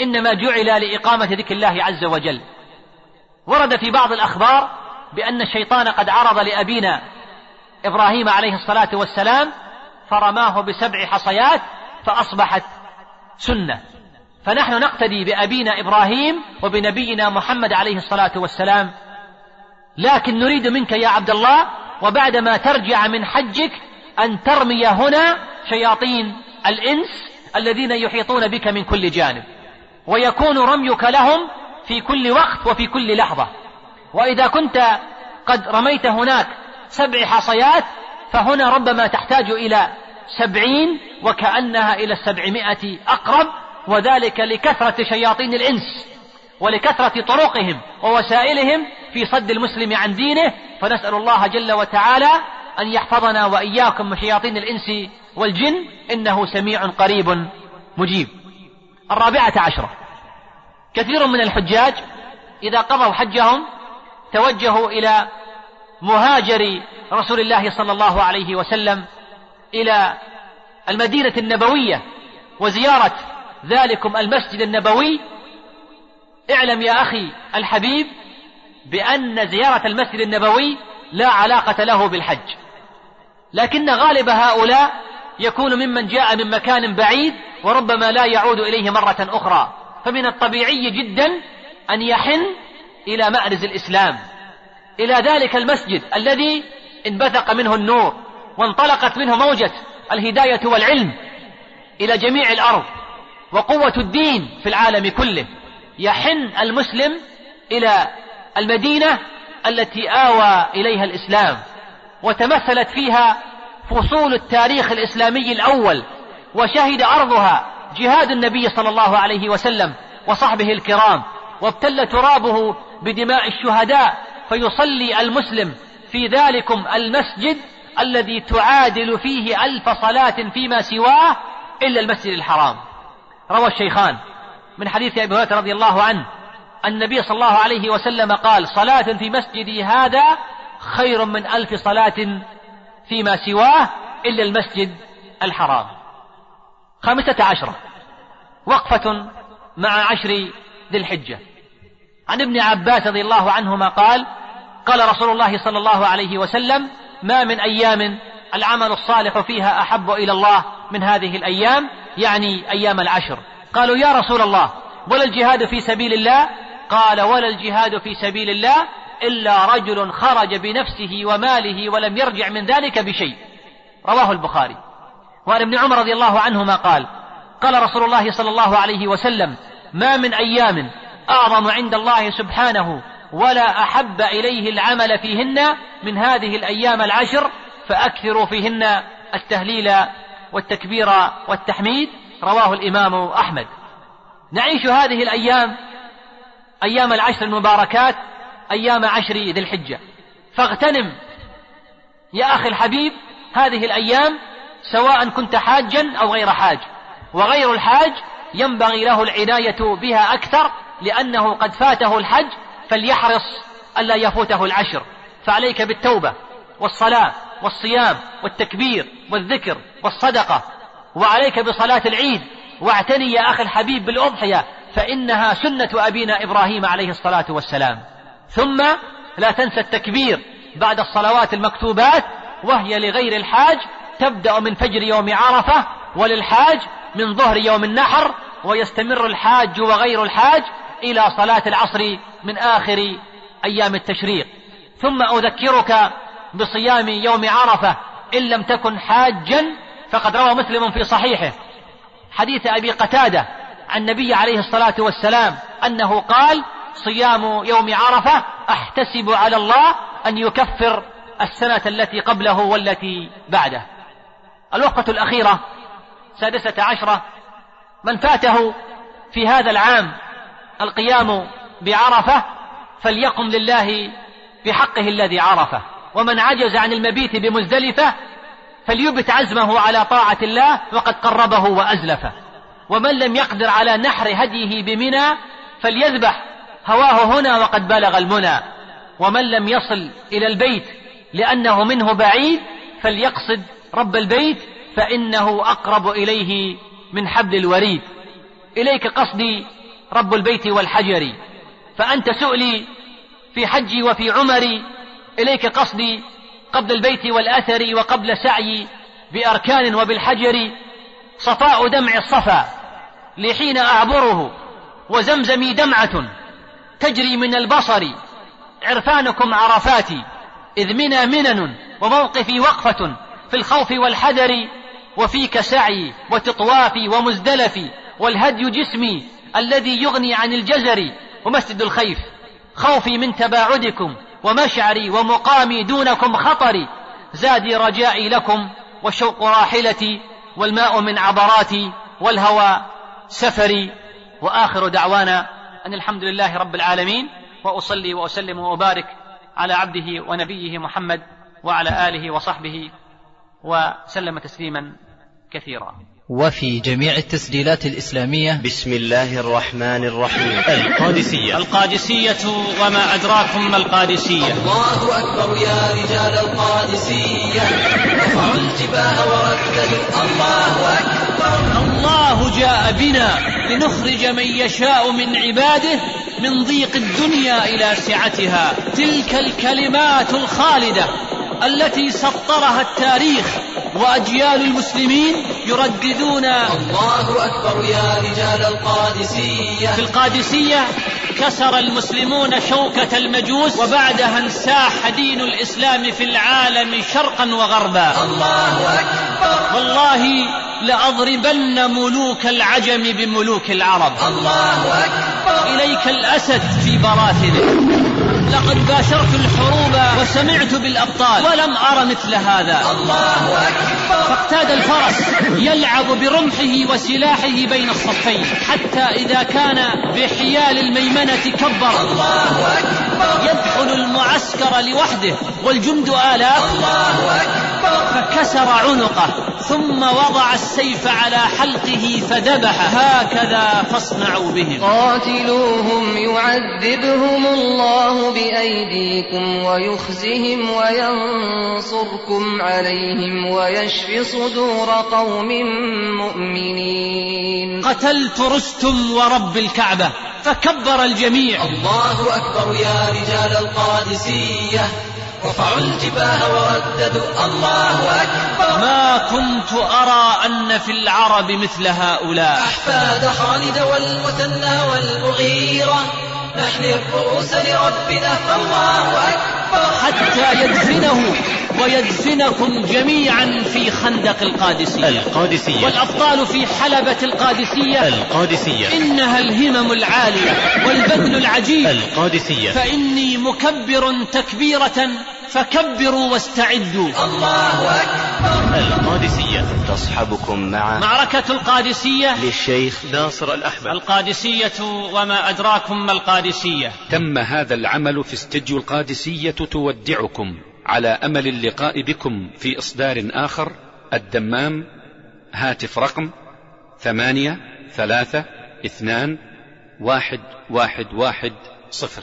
إنما جعل لإقامة ذكر الله عز وجل. ورد في بعض الأخبار بأن الشيطان قد عرض لأبينا إبراهيم عليه الصلاة والسلام فرماه بسبع حصيات فأصبحت سنة. فنحن نقتدي بأبينا إبراهيم وبنبينا محمد عليه الصلاة والسلام. لكن نريد منك يا عبد الله وبعدما ترجع من حجك أن ترمي هنا شياطين الإنس الذين يحيطون بك من كل جانب. ويكون رميك لهم في كل وقت وفي كل لحظة. وإذا كنت قد رميت هناك سبع حصيات فهنا ربما تحتاج إلى سبعين وكأنها إلى السبعمائة أقرب وذلك لكثرة شياطين الإنس ولكثرة طرقهم ووسائلهم في صد المسلم عن دينه. فنسأل الله جل وتعالى أن يحفظنا وإياكم من شياطين الإنس والجن إنه سميع قريب مجيب. الرابعة عشرة. كثير من الحجاج إذا قضوا حجهم توجهوا إلى مهاجر رسول الله صلى الله عليه وسلم إلى المدينة النبوية وزيارة ذلكم المسجد النبوي. اعلم يا أخي الحبيب بأن زيارة المسجد النبوي لا علاقة له بالحج لكن غالب هؤلاء يكون ممن جاء من مكان بعيد وربما لا يعود إليه مرة أخرى فمن الطبيعي جدا أن يحن إلى مأرز الإسلام. إلى ذلك المسجد الذي انبثق منه النور وانطلقت منه موجة الهداية والعلم إلى جميع الأرض وقوة الدين في العالم كله. يحن المسلم إلى المدينة التي آوى إليها الإسلام وتمثلت فيها فصول التاريخ الإسلامي الأول وشهد أرضها جهاد النبي صلى الله عليه وسلم وصحبه الكرام وابتل ترابه بدماء الشهداء فيصلي المسلم في ذلكم المسجد الذي تعادل فيه ألف صلاة فيما سواه إلا المسجد الحرام. روى الشيخان من حديث أبي هريرة رضي الله عنه النبي صلى الله عليه وسلم قال صلاة في مسجدي هذا خير من ألف صلاة فيما سواه إلا المسجد الحرام. خامسة عشرة. وقفة مع عشر ذي الحجة. عن ابن عباس رضي الله عنهما قال قال رسول الله صلى الله عليه وسلم ما من أيام العمل الصالح فيها أحب إلى الله من هذه الأيام يعني أيام العشر. قالوا يا رسول الله ولا الجهاد في سبيل الله؟ قال ولا الجهاد في سبيل الله إلا رجل خرج بنفسه وماله ولم يرجع من ذلك بشيء. رواه البخاري. وعن ابن عمر رضي الله عنهما قال قال رسول الله صلى الله عليه وسلم ما من أيام أعظم عند الله سبحانه ولا أحب إليه العمل فيهن من هذه الأيام العشر فأكثروا فيهن التهليل والتكبير والتحميد رواه الإمام أحمد. نعيش هذه الأيام أيام العشر المباركات أيام عشر ذي الحجة. فاغتنم يا أخي الحبيب هذه الأيام سواء كنت حاجا أو غير حاج. وغير الحاج ينبغي له العناية بها أكثر لأنه قد فاته الحج فليحرص ألا يفوته العشر. فعليك بالتوبة والصلاة والصيام والتكبير والذكر والصدقة. وعليك بصلاة العيد. واعتني يا أخي الحبيب بالأضحية فإنها سنة أبينا إبراهيم عليه الصلاة والسلام. ثم لا تنسى التكبير بعد الصلوات المكتوبات وهي لغير الحاج تبدأ من فجر يوم عرفة وللحاج من ظهر يوم النحر ويستمر الحاج وغير الحاج إلى صلاة العصر من آخر أيام التشريق. ثم أذكرك بصيام يوم عرفة إن لم تكن حاجا فقد روى مسلم في صحيحه. حديث أبي قتادة عن النبي عليه الصلاة والسلام أنه قال صيام يوم عرفة أحتسب على الله أن يكفر السنة التي قبله والتي بعده. الوقفة الأخيرة سادسة عشرة من فاته في هذا العام القيام بعرفة فليقم لله بحقه الذي عرفه. ومن عجز عن المبيت بمزدلفة فليبت عزمه على طاعة الله وقد قربه وأزلفه. ومن لم يقدر على نحر هديه بمنى فليذبح هواه هنا وقد بلغ المنى. ومن لم يصل إلى البيت لأنه منه بعيد فليقصد رب البيت فإنه أقرب إليه من حبل الوريد. إليك قصدي رب البيت والحجر. فأنت سؤلي في حجي وفي عمري إليك قصدي قبل البيت والأثر وقبل سعي بأركان وبالحجر. صفاء دمع الصفا لحين أعبره وزمزمي دمعة تجري من البصر. عرفانكم عرفاتي إذ منى منن وموقفي وقفة في الخوف والحذر. وفيك سعي وتطوافي ومزدلفي والهدي جسمي الذي يغني عن الجزر ومسجد الخيف خوفي من تباعدكم ومشعري ومقامي دونكم خطري زادي رجائي لكم وشوق راحلتي والماء من عبراتي والهوى سفري. وآخر دعوانا أن الحمد لله رب العالمين وأصلي وأسلم وأبارك على عبده ونبيه محمد وعلى آله وصحبه وسلم تسليما كثيرا. وفي جميع التسجيلات الإسلامية. بسم الله الرحمن الرحيم. القادسية. القادسية وما أدراكم ما القادسية. الله أكبر يا رجال القادسية. رفعوا الجباه ورددوا الله أكبر. الله جاء بنا لنخرج من يشاء من عباده من ضيق الدنيا إلى سعتها. تلك الكلمات الخالدة. التي سطرها التاريخ وأجيال المسلمين يرددون الله أكبر يا رجال القادسية. في القادسية كسر المسلمون شوكة المجوس وبعدها انساح دين الإسلام في العالم شرقا وغربا. الله أكبر. والله لأضربن ملوك العجم بملوك العرب. الله أكبر. إليك الأسد في براثنه. لقد باشرت الحروب وسمعت بالأبطال ولم أر مثل هذا. الله أكبر. فاقتاد الفرس يلعب برمحه وسلاحه بين الصفين حتى إذا كان بحيال الميمنة كبر. الله أكبر. يدخل المعسكر لوحده والجند آلاف. الله أكبر. فكسر عنقه ثم وضع السيف على حلقه فذبح. هكذا فاصنعوا بهم. قاتلوهم يعذبهم الله بأيديكم ويخزهم وينصركم عليهم ويشف صدور قوم مؤمنين. قتلت رستم ورب الكعبة فكبر الجميع. الله أكبر يا رجال القادسية. رفعوا الجباه ورددوا. الله أكبر. ما كنت أرى أن في العرب مثل هؤلاء. أحفاد خالد والمثنى والمغيرة. نحن الرؤوس لربنا فالله أكبر. حتى يدفنه ويدفنكم جميعا في خندق القادسية. القادسية. والأبطال في حلبة القادسية. القادسية. إنها الهمم العالية والبذل العجيب. القادسية. فإني مكبر تكبيرة فكبروا واستعدوا. الله أكبر. القادسية. تصحبكم مع معركة القادسية. للشيخ ناصر الأحمد. القادسية وما أدراكم ما القادسية. تم هذا العمل في استديو القادسية تودعكم على أمل اللقاء بكم في إصدار آخر. الدمام هاتف رقم ثمانية ثلاثة اثنان واحد واحد واحد صفر.